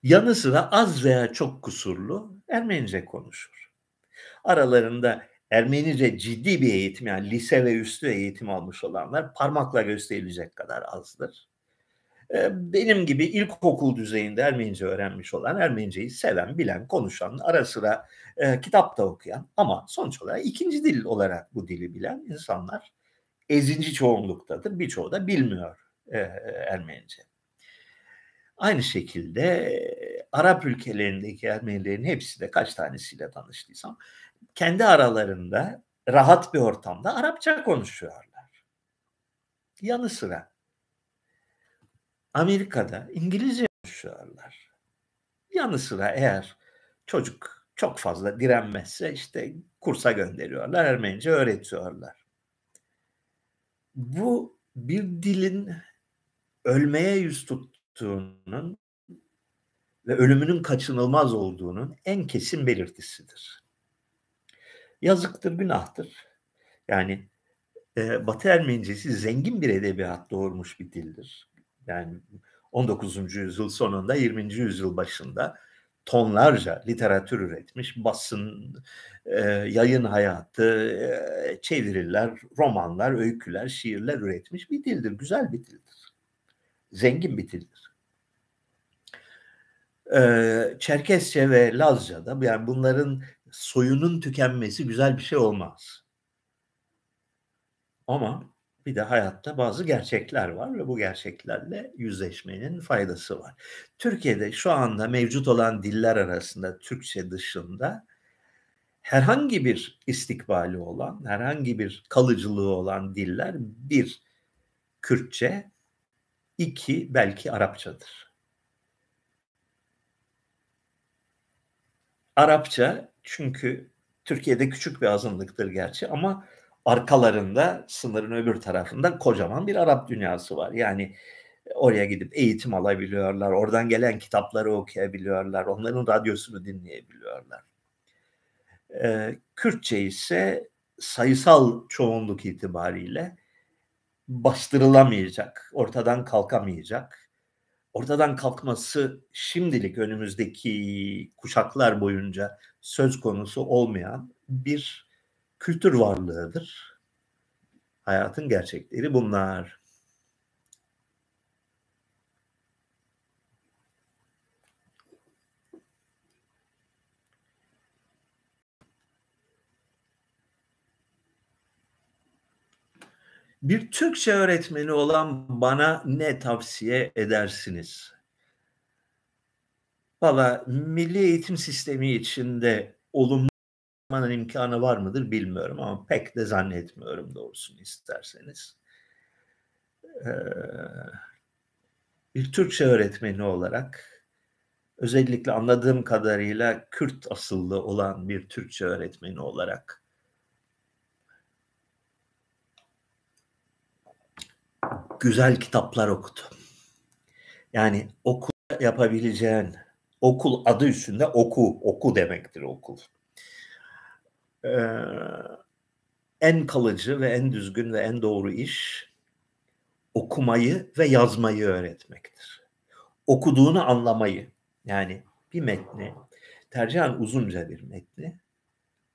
yanı sıra az veya çok kusurlu Ermenice konuşur. Aralarında Ermenice ciddi bir eğitim yani lise ve üstü eğitim almış olanlar parmakla gösterilecek kadar azdır. Benim gibi ilkokul düzeyinde Ermenice öğrenmiş olan, Ermeniceyi seven, bilen, konuşan, ara sıra e, kitap da okuyan ama sonuç olarak ikinci dil olarak bu dili bilen insanlar ezici çoğunluktadır. Birçoğu da bilmiyor e, Ermenice. Aynı şekilde Arap ülkelerindeki Ermenilerin hepsi de kaç tanesiyle tanıştıysam kendi aralarında rahat bir ortamda Arapça konuşuyorlar. Yanı sıra Amerika'da İngilizce konuşuyorlar. Yanı sıra eğer çocuk çok fazla direnmezse işte kursa gönderiyorlar, Ermenice öğretiyorlar. Bu bir dilin ölmeye yüz tuttuğunun ve ölümünün kaçınılmaz olduğunun en kesin belirtisidir. Yazıktır, günahtır. Yani e, Batı Ermenicesi zengin bir edebiyat doğurmuş bir dildir. Yani 19. yüzyıl sonunda 20. yüzyıl başında tonlarca literatür üretmiş, basın, e, yayın hayatı, e, çeviriler, romanlar, öyküler, şiirler üretmiş bir dildir. Güzel bir dildir. Zengin bir dildir. E, Çerkesçe ve Lazca'da yani bunların soyunun tükenmesi güzel bir şey olmaz. Ama bir de hayatta bazı gerçekler var ve bu gerçeklerle yüzleşmenin faydası var. Türkiye'de şu anda mevcut olan diller arasında Türkçe dışında herhangi bir istikbali olan, herhangi bir kalıcılığı olan diller bir Kürtçe, iki belki Arapçadır. Arapça çünkü Türkiye'de küçük bir azınlıktır gerçi ama arkalarında sınırın öbür tarafında kocaman bir Arap dünyası var. Yani oraya gidip eğitim alabiliyorlar, oradan gelen kitapları okuyabiliyorlar, onların radyosunu dinleyebiliyorlar. Ee, Kürtçe ise sayısal çoğunluk itibariyle bastırılamayacak, ortadan kalkamayacak. Ortadan kalkması şimdilik önümüzdeki kuşaklar boyunca söz konusu olmayan bir kültür varlığıdır. Hayatın gerçekleri bunlar. Bir Türkçe öğretmeni olan bana ne tavsiye edersiniz? Valla milli eğitim sistemi içinde olumlu yapmanın imkanı var mıdır bilmiyorum ama pek de zannetmiyorum doğrusunu isterseniz. Ee, bir Türkçe öğretmeni olarak özellikle anladığım kadarıyla Kürt asıllı olan bir Türkçe öğretmeni olarak güzel kitaplar okudu. Yani okul yapabileceğin okul adı üstünde oku, oku demektir okul e, en kalıcı ve en düzgün ve en doğru iş okumayı ve yazmayı öğretmektir. Okuduğunu anlamayı yani bir metni tercihen uzunca bir metni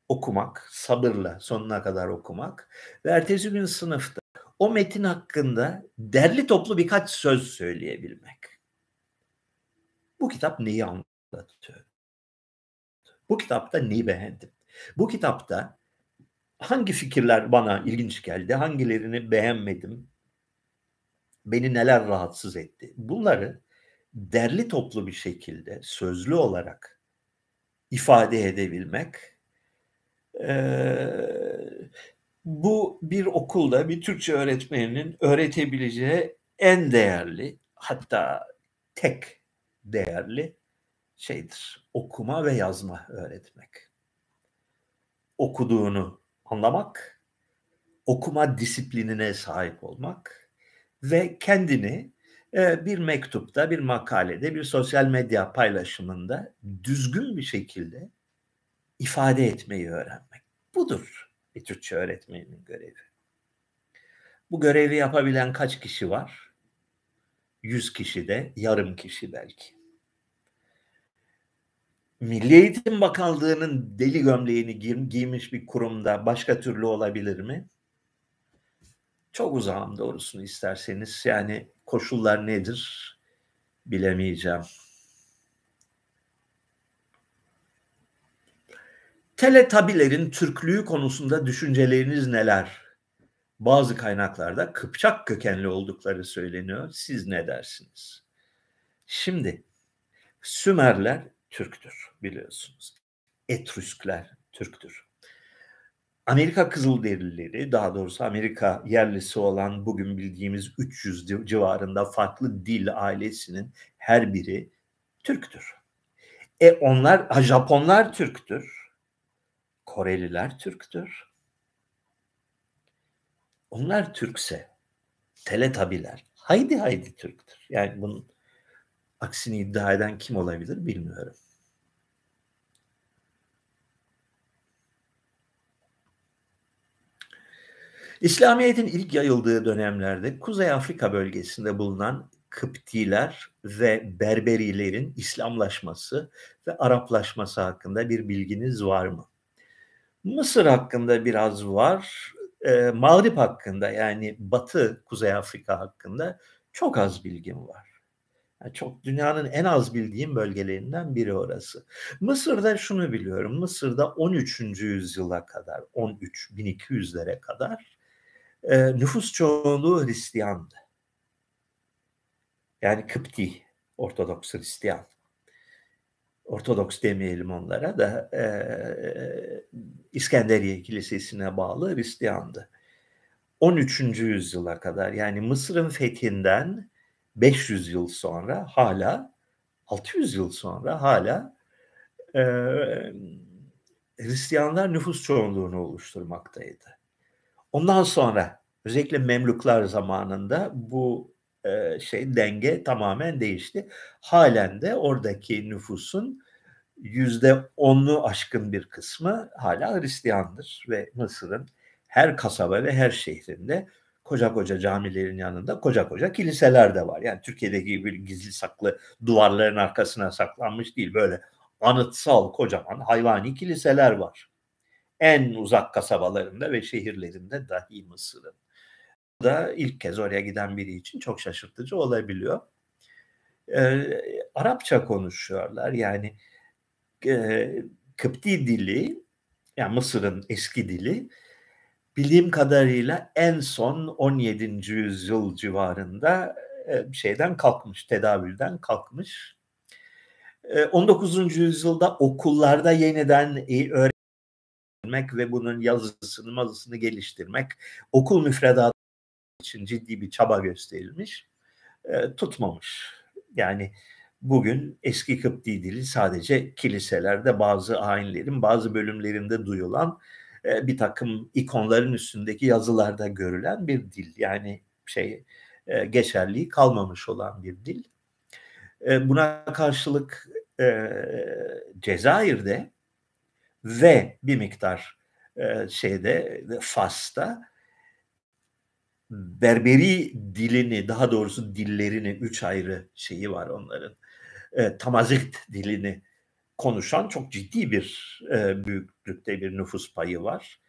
okumak, sabırla sonuna kadar okumak ve ertesi gün sınıfta o metin hakkında derli toplu birkaç söz söyleyebilmek. Bu kitap neyi anlatıyor? Bu kitapta neyi beğendim? Bu kitapta hangi fikirler bana ilginç geldi, hangilerini beğenmedim, beni neler rahatsız etti. Bunları derli toplu bir şekilde sözlü olarak ifade edebilmek ee, bu bir okulda bir Türkçe öğretmeninin öğretebileceği en değerli hatta tek değerli şeydir. Okuma ve yazma öğretmek okuduğunu anlamak, okuma disiplinine sahip olmak ve kendini e, bir mektupta, bir makalede, bir sosyal medya paylaşımında düzgün bir şekilde ifade etmeyi öğrenmek. Budur bir Türkçe öğretmeninin görevi. Bu görevi yapabilen kaç kişi var? Yüz kişi de yarım kişi belki. Milli Eğitim Bakanlığı'nın deli gömleğini giy- giymiş bir kurumda başka türlü olabilir mi? Çok uzağım doğrusunu isterseniz. Yani koşullar nedir bilemeyeceğim. Teletabilerin Türklüğü konusunda düşünceleriniz neler? Bazı kaynaklarda Kıpçak kökenli oldukları söyleniyor. Siz ne dersiniz? Şimdi Sümerler Türktür biliyorsunuz. Etrüskler Türktür. Amerika Kızılderilileri, daha doğrusu Amerika yerlisi olan bugün bildiğimiz 300 civarında farklı dil ailesinin her biri Türktür. E onlar, Japonlar Türktür. Koreliler Türktür. Onlar Türkse, teletabiler haydi haydi Türktür. Yani bunun aksini iddia eden kim olabilir bilmiyorum. İslamiyet'in ilk yayıldığı dönemlerde Kuzey Afrika bölgesinde bulunan Kıptiler ve Berberilerin İslamlaşması ve Araplaşması hakkında bir bilginiz var mı? Mısır hakkında biraz var. E, Mağrip hakkında yani Batı Kuzey Afrika hakkında çok az bilgim var. Yani çok dünyanın en az bildiğim bölgelerinden biri orası. Mısır'da şunu biliyorum. Mısır'da 13. yüzyıla kadar, 13 1200'lere kadar e, nüfus çoğunluğu Hristiyandı. Yani Kıpti, Ortodoks Hristiyan. Ortodoks demeyelim onlara da e, İskenderiye Kilisesi'ne bağlı Hristiyandı. 13. yüzyıla kadar yani Mısır'ın fethinden 500 yıl sonra hala 600 yıl sonra hala e, Hristiyanlar nüfus çoğunluğunu oluşturmaktaydı. Ondan sonra özellikle Memluklar zamanında bu şey denge tamamen değişti. Halen de oradaki nüfusun yüzde onlu aşkın bir kısmı hala Hristiyandır ve Mısır'ın her kasaba ve her şehrinde koca koca camilerin yanında koca koca kiliseler de var. Yani Türkiye'deki gibi gizli saklı duvarların arkasına saklanmış değil. Böyle anıtsal kocaman hayvani kiliseler var. En uzak kasabalarında ve şehirlerinde dahi Mısır'ın. Da ilk kez oraya giden biri için çok şaşırtıcı olabiliyor. Ee, Arapça konuşuyorlar. Yani e, Kıpti dili, yani Mısır'ın eski dili bildiğim kadarıyla en son 17. yüzyıl civarında e, şeyden kalkmış, tedavülden kalkmış. 19. E, yüzyılda okullarda yeniden öğrenmek ve bunun yazısını, mazısını geliştirmek, okul müfredatı için ciddi bir çaba gösterilmiş, e, tutmamış. Yani bugün eski Kıpti dili sadece kiliselerde bazı ayinlerin bazı bölümlerinde duyulan e, bir takım ikonların üstündeki yazılarda görülen bir dil. Yani şey e, geçerliği kalmamış olan bir dil. E, buna karşılık Cezayir'de ve bir miktar şeyde Fas'ta Berberi dilini daha doğrusu dillerini üç ayrı şeyi var onların. E, Tamazikt dilini konuşan çok ciddi bir e, büyüklükte bir nüfus payı var.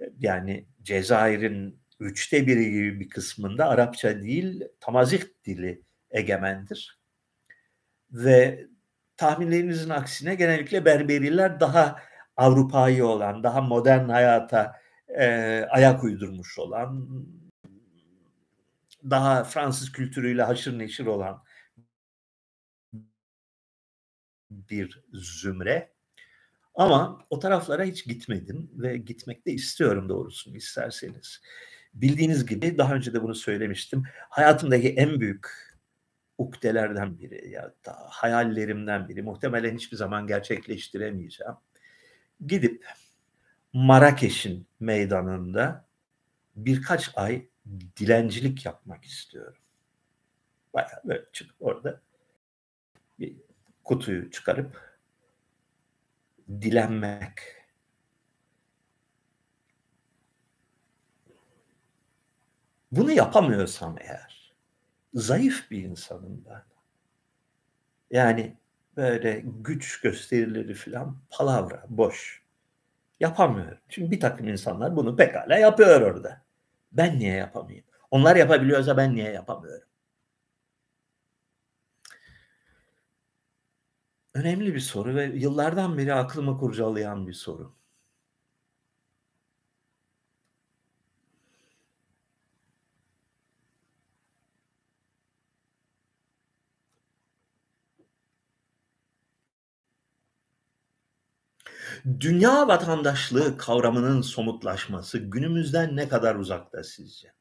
E, yani Cezayir'in üçte biri gibi bir kısmında Arapça değil Tamazik dili egemendir. Ve tahminlerinizin aksine genellikle Berberiler daha Avrupa'yı olan, daha modern hayata e, ayak uydurmuş olan, daha Fransız kültürüyle haşır neşir olan bir zümre. Ama o taraflara hiç gitmedim ve gitmek de istiyorum doğrusunu isterseniz. Bildiğiniz gibi daha önce de bunu söylemiştim. Hayatımdaki en büyük ukdelerden biri ya da hayallerimden biri muhtemelen hiçbir zaman gerçekleştiremeyeceğim. Gidip Marrakeş'in meydanında birkaç ay dilencilik yapmak istiyorum. Bayağı böyle çıkıp orada bir kutuyu çıkarıp dilenmek. Bunu yapamıyorsam eğer zayıf bir insanım ben. Yani böyle güç gösterileri filan palavra, boş. Yapamıyorum. Çünkü bir takım insanlar bunu pekala yapıyor orada. Ben niye yapamayayım? Onlar yapabiliyorsa ben niye yapamıyorum? Önemli bir soru ve yıllardan beri aklımı kurcalayan bir soru. Dünya vatandaşlığı kavramının somutlaşması günümüzden ne kadar uzakta sizce?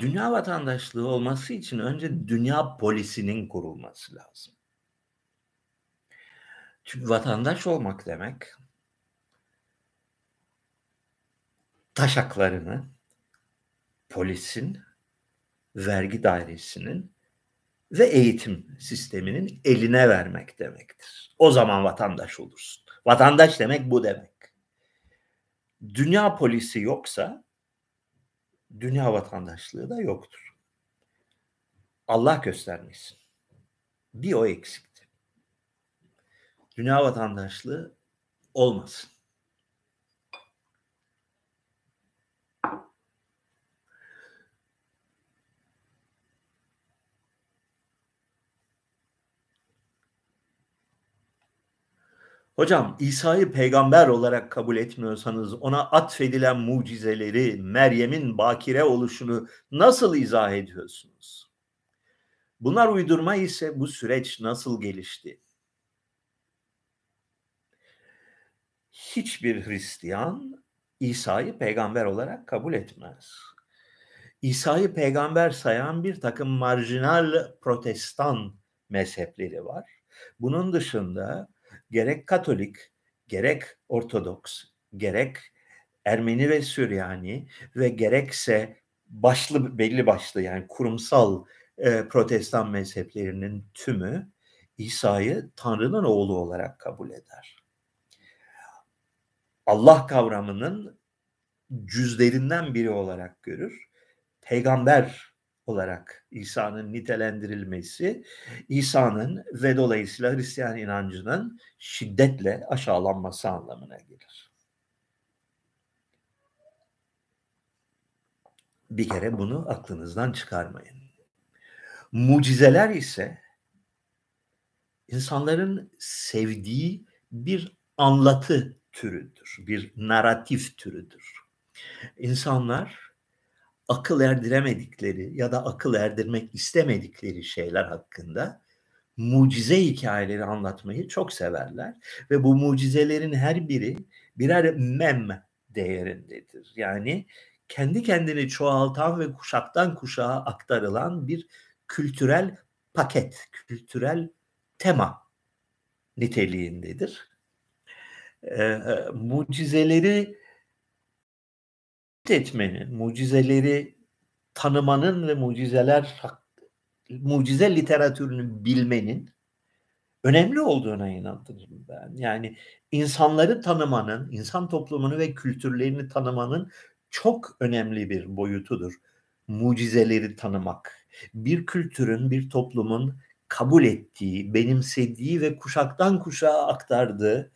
Dünya vatandaşlığı olması için önce dünya polisinin kurulması lazım. Çünkü vatandaş olmak demek taşaklarını polisin, vergi dairesinin ve eğitim sisteminin eline vermek demektir. O zaman vatandaş olursun. Vatandaş demek bu demek. Dünya polisi yoksa dünya vatandaşlığı da yoktur. Allah göstermesin. Bir o eksikti. Dünya vatandaşlığı olmasın. Hocam İsa'yı peygamber olarak kabul etmiyorsanız ona atfedilen mucizeleri, Meryem'in bakire oluşunu nasıl izah ediyorsunuz? Bunlar uydurma ise bu süreç nasıl gelişti? Hiçbir Hristiyan İsa'yı peygamber olarak kabul etmez. İsa'yı peygamber sayan bir takım marjinal protestan mezhepleri var. Bunun dışında gerek Katolik, gerek Ortodoks, gerek Ermeni ve Süryani ve gerekse başlı belli başlı yani kurumsal e, protestan mezheplerinin tümü İsa'yı Tanrı'nın oğlu olarak kabul eder. Allah kavramının cüzlerinden biri olarak görür. Peygamber olarak İsa'nın nitelendirilmesi İsa'nın ve dolayısıyla Hristiyan inancının şiddetle aşağılanması anlamına gelir. Bir kere bunu aklınızdan çıkarmayın. Mucizeler ise insanların sevdiği bir anlatı türüdür, bir narratif türüdür. İnsanlar akıl erdiremedikleri ya da akıl erdirmek istemedikleri şeyler hakkında mucize hikayeleri anlatmayı çok severler ve bu mucizelerin her biri birer mem değerindedir. Yani kendi kendini çoğaltan ve kuşaktan kuşağa aktarılan bir kültürel paket, kültürel tema niteliğindedir. Ee, mucizeleri etmenin, mucizeleri tanımanın ve mucizeler mucize literatürünü bilmenin önemli olduğuna inanırım ben. Yani insanları tanımanın, insan toplumunu ve kültürlerini tanımanın çok önemli bir boyutudur. Mucizeleri tanımak. Bir kültürün, bir toplumun kabul ettiği, benimsediği ve kuşaktan kuşağa aktardığı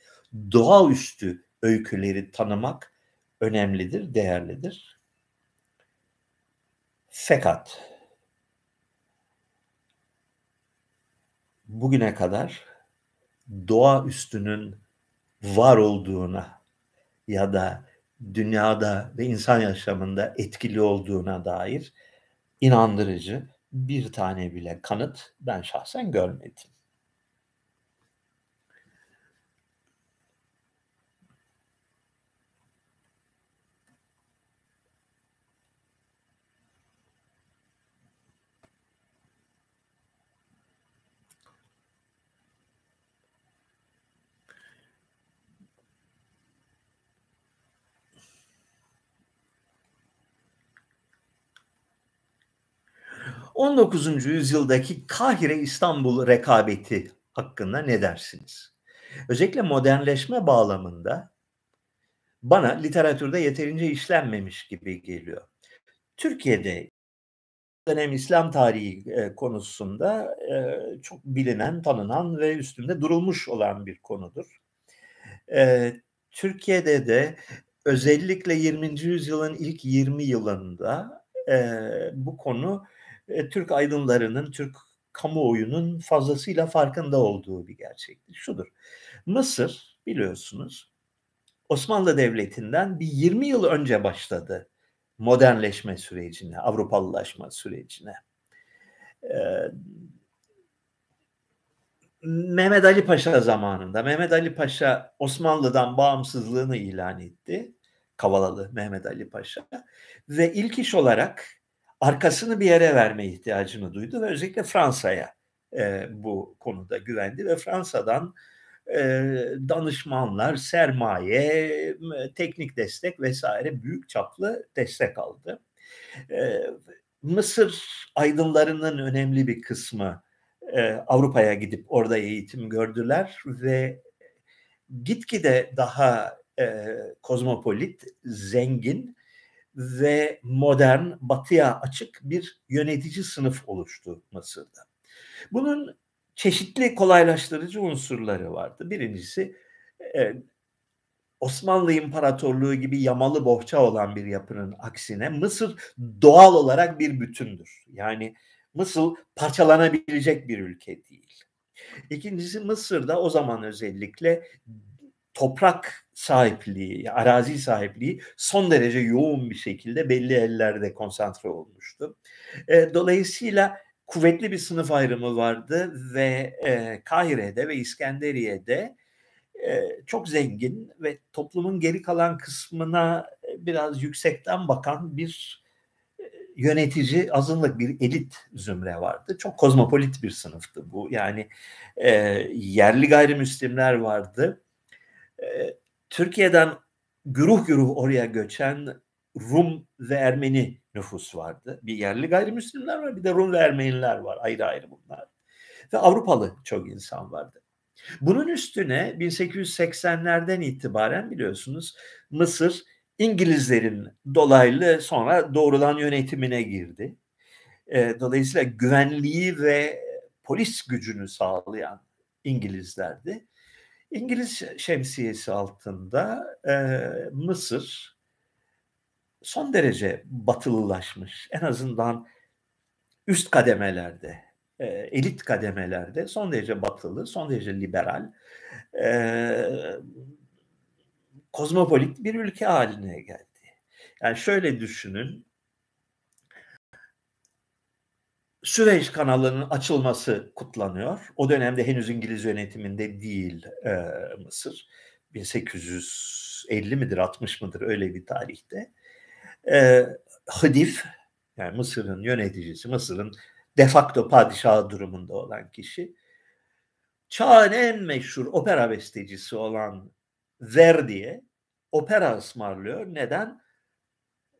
doğaüstü öyküleri tanımak önemlidir, değerlidir. Fakat bugüne kadar doğa üstünün var olduğuna ya da dünyada ve insan yaşamında etkili olduğuna dair inandırıcı bir tane bile kanıt ben şahsen görmedim. 19. yüzyıldaki Kahire İstanbul rekabeti hakkında ne dersiniz? Özellikle modernleşme bağlamında bana literatürde yeterince işlenmemiş gibi geliyor. Türkiye'de dönem İslam tarihi e, konusunda e, çok bilinen, tanınan ve üstünde durulmuş olan bir konudur. E, Türkiye'de de özellikle 20. yüzyılın ilk 20 yılında bu konu Türk aydınlarının, Türk kamuoyunun fazlasıyla farkında olduğu bir gerçektir. Şudur, Mısır biliyorsunuz Osmanlı Devleti'nden bir 20 yıl önce başladı modernleşme sürecine, Avrupalılaşma sürecine. Ee, Mehmet Ali Paşa zamanında Mehmet Ali Paşa Osmanlı'dan bağımsızlığını ilan etti. Kavalalı Mehmet Ali Paşa ve ilk iş olarak arkasını bir yere verme ihtiyacını duydu ve özellikle Fransa'ya e, bu konuda güvendi ve Fransa'dan e, danışmanlar, sermaye, teknik destek vesaire büyük çaplı destek aldı. E, Mısır aydınlarının önemli bir kısmı e, Avrupa'ya gidip orada eğitim gördüler ve gitgide daha e, kozmopolit, zengin ve modern, batıya açık bir yönetici sınıf oluştu Mısır'da. Bunun çeşitli kolaylaştırıcı unsurları vardı. Birincisi e, Osmanlı İmparatorluğu gibi yamalı bohça olan bir yapının aksine Mısır doğal olarak bir bütündür. Yani Mısır parçalanabilecek bir ülke değil. İkincisi Mısır'da o zaman özellikle toprak sahipliği, arazi sahipliği son derece yoğun bir şekilde belli ellerde konsantre olmuştu. E, dolayısıyla kuvvetli bir sınıf ayrımı vardı ve e, Kahire'de ve İskenderiye'de e, çok zengin ve toplumun geri kalan kısmına e, biraz yüksekten bakan bir e, yönetici azınlık bir elit zümre vardı. Çok kozmopolit bir sınıftı bu. Yani e, yerli gayrimüslimler vardı. E, Türkiye'den güruh güruh oraya göçen Rum ve Ermeni nüfus vardı. Bir yerli gayrimüslimler var bir de Rum ve Ermeniler var ayrı ayrı bunlar. Ve Avrupalı çok insan vardı. Bunun üstüne 1880'lerden itibaren biliyorsunuz Mısır İngilizlerin dolaylı sonra doğrudan yönetimine girdi. Dolayısıyla güvenliği ve polis gücünü sağlayan İngilizlerdi. İngiliz şemsiyesi altında Mısır son derece batılılaşmış. En azından üst kademelerde, e, elit kademelerde son derece batılı, son derece liberal, e, kozmopolit bir ülke haline geldi. Yani şöyle düşünün, Süveyş kanalının açılması kutlanıyor. O dönemde henüz İngiliz yönetiminde değil e, Mısır. 1850 midir 60 mıdır öyle bir tarihte e, Hadif yani Mısır'ın yöneticisi, Mısır'ın de facto padişahı durumunda olan kişi çağın en meşhur opera bestecisi olan Verdi'ye opera ısmarlıyor. Neden?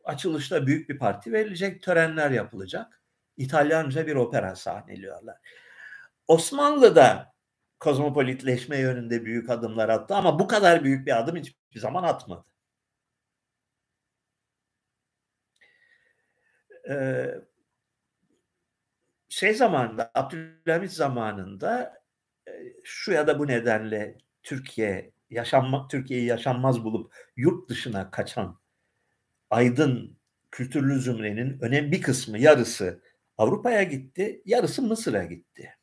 Açılışta büyük bir parti verilecek, törenler yapılacak. İtalyanca bir opera sahneliyorlar. Osmanlı'da kozmopolitleşme yönünde büyük adımlar attı ama bu kadar büyük bir adım hiçbir zaman atmadı. e, şey zamanında Abdülhamit zamanında e, şu ya da bu nedenle Türkiye yaşanma Türkiye'yi yaşanmaz bulup yurt dışına kaçan aydın kültürlü zümrenin önemli bir kısmı yarısı Avrupa'ya gitti, yarısı Mısır'a gitti.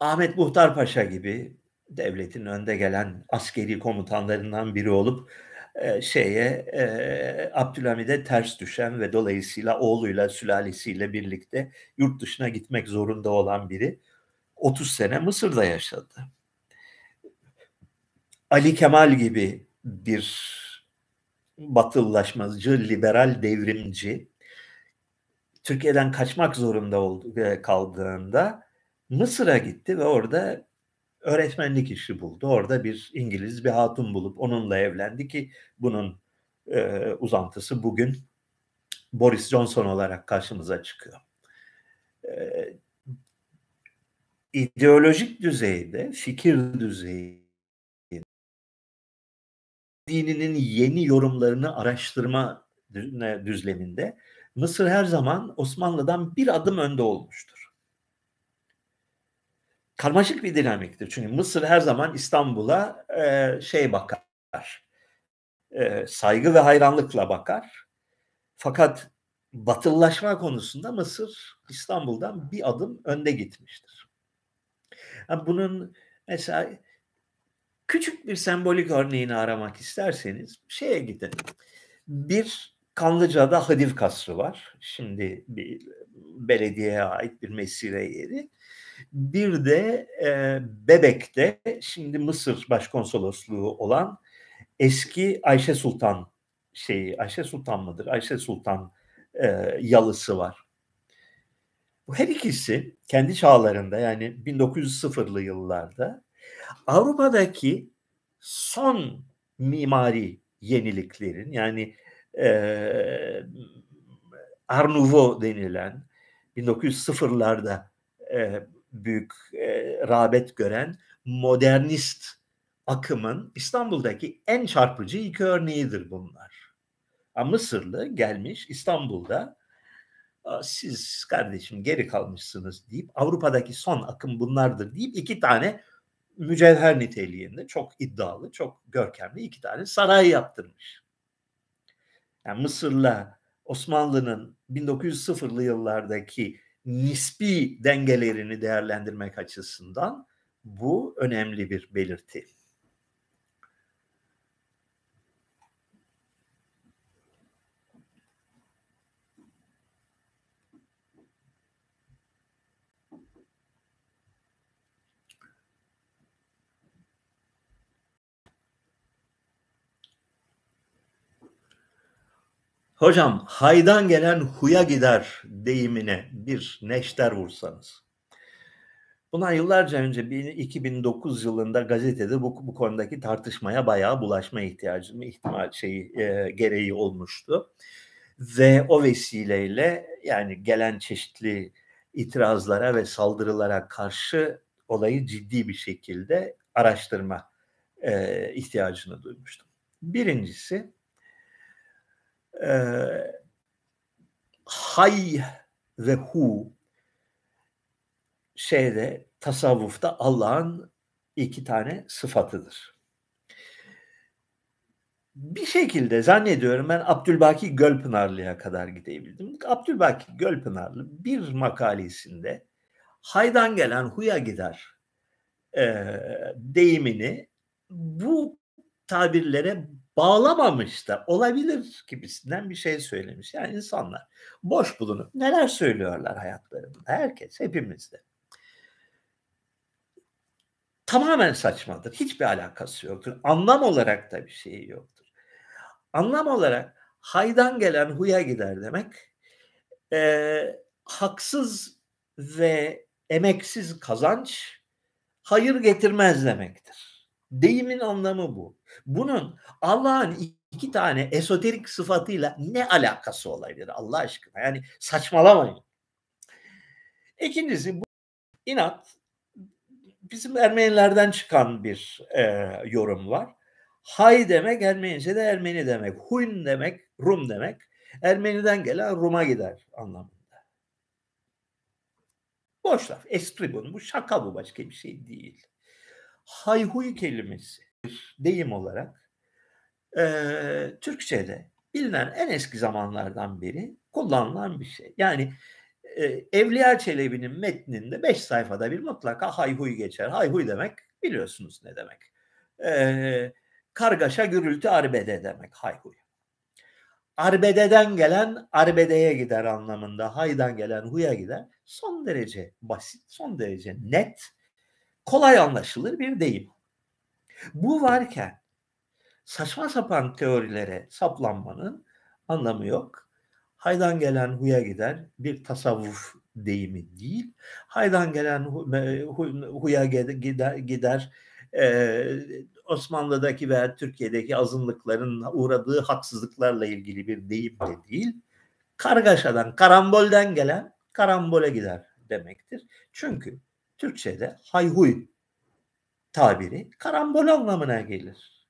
Ahmet Muhtar Paşa gibi devletin önde gelen askeri komutanlarından biri olup e, şeye e, Abdülhamid'e ters düşen ve dolayısıyla oğluyla sülalesiyle birlikte yurt dışına gitmek zorunda olan biri 30 sene Mısır'da yaşadı. Ali Kemal gibi bir batılılaşmacı, liberal devrimci Türkiye'den kaçmak zorunda oldu, e, kaldığında Mısır'a gitti ve orada öğretmenlik işi buldu. Orada bir İngiliz bir hatun bulup onunla evlendi ki bunun e, uzantısı bugün Boris Johnson olarak karşımıza çıkıyor. E, ideolojik düzeyde, fikir düzeyinde dininin yeni yorumlarını araştırma düzleminde Mısır her zaman Osmanlı'dan bir adım önde olmuştur. Karmaşık bir dinamiktir. Çünkü Mısır her zaman İstanbul'a e, şey bakar, e, saygı ve hayranlıkla bakar. Fakat batılılaşma konusunda Mısır İstanbul'dan bir adım önde gitmiştir. Yani bunun mesela küçük bir sembolik örneğini aramak isterseniz şeye gidin. Bir Kanlıca'da Hadiv Kasrı var. Şimdi bir belediyeye ait bir mesire yeri. Bir de e, Bebek'te şimdi Mısır Başkonsolosluğu olan eski Ayşe Sultan şeyi Ayşe Sultan mıdır? Ayşe Sultan e, yalısı var. Bu her ikisi kendi çağlarında yani 1900'lı yıllarda Avrupa'daki son mimari yeniliklerin yani e, Art denilen 1900'larda e, büyük e, rağbet gören modernist akımın İstanbul'daki en çarpıcı iki örneğidir bunlar. Mısırlı gelmiş İstanbul'da siz kardeşim geri kalmışsınız deyip Avrupa'daki son akım bunlardır deyip iki tane mücevher niteliğinde çok iddialı, çok görkemli iki tane saray yaptırmış. Yani Mısır'la Osmanlı'nın 1900'lı yıllardaki nispi dengelerini değerlendirmek açısından bu önemli bir belirti. Hocam haydan gelen huya gider deyimine bir neşter vursanız. Bundan yıllarca önce 2009 yılında gazetede bu, bu konudaki tartışmaya bayağı bulaşma ihtiyacı ihtimal şeyi e, gereği olmuştu. Ve o vesileyle yani gelen çeşitli itirazlara ve saldırılara karşı olayı ciddi bir şekilde araştırma e, ihtiyacını duymuştum. Birincisi e, hay ve hu şeyde tasavvufta Allah'ın iki tane sıfatıdır. Bir şekilde zannediyorum ben Abdülbaki Gölpınarlı'ya kadar gidebildim. Abdülbaki Gölpınarlı bir makalesinde haydan gelen huya gider e, deyimini bu tabirlere bağlamamış da olabilir gibisinden bir şey söylemiş. Yani insanlar boş bulunup neler söylüyorlar hayatlarında. Herkes, hepimizde. Tamamen saçmadır. Hiçbir alakası yoktur. Anlam olarak da bir şeyi yoktur. Anlam olarak haydan gelen huya gider demek e, haksız ve emeksiz kazanç hayır getirmez demektir. Deyimin anlamı bu. Bunun Allah'ın iki tane esoterik sıfatıyla ne alakası olabilir Allah aşkına? Yani saçmalamayın. İkincisi bu inat bizim Ermenilerden çıkan bir e, yorum var. Hay demek Ermenice de Ermeni demek. Hun demek Rum demek. Ermeniden gelen Rum'a gider anlamında. Boş laf. Espri bunu. Bu şaka bu başka bir şey değil. Hayhuy kelimesi deyim olarak e, Türkçe'de bilinen en eski zamanlardan beri kullanılan bir şey. Yani e, Evliya Çelebi'nin metninde beş sayfada bir mutlaka hayhuy geçer. Hayhuy demek biliyorsunuz ne demek. E, kargaşa, gürültü, arbede demek hayhuy. Arbededen gelen arbedeye gider anlamında. Haydan gelen huya gider. Son derece basit, son derece net, kolay anlaşılır bir deyim. Bu varken saçma sapan teorilere saplanmanın anlamı yok. Haydan gelen huya gider bir tasavvuf deyimi değil. Haydan gelen huya gider, gider e, Osmanlı'daki veya Türkiye'deki azınlıkların uğradığı haksızlıklarla ilgili bir deyim de değil. Kargaşadan, karambolden gelen karambole gider demektir. Çünkü Türkçe'de hayhuy tabiri karambol anlamına gelir.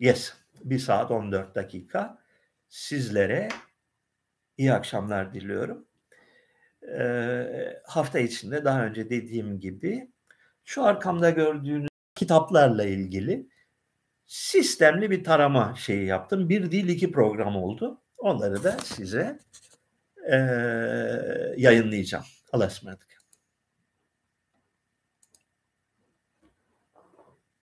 Yes. bir saat 14 dakika sizlere iyi akşamlar diliyorum. Ee, hafta içinde daha önce dediğim gibi şu arkamda gördüğünüz kitaplarla ilgili sistemli bir tarama şeyi yaptım. Bir değil iki program oldu. Onları da size e, yayınlayacağım. Allah'a ısmarladık.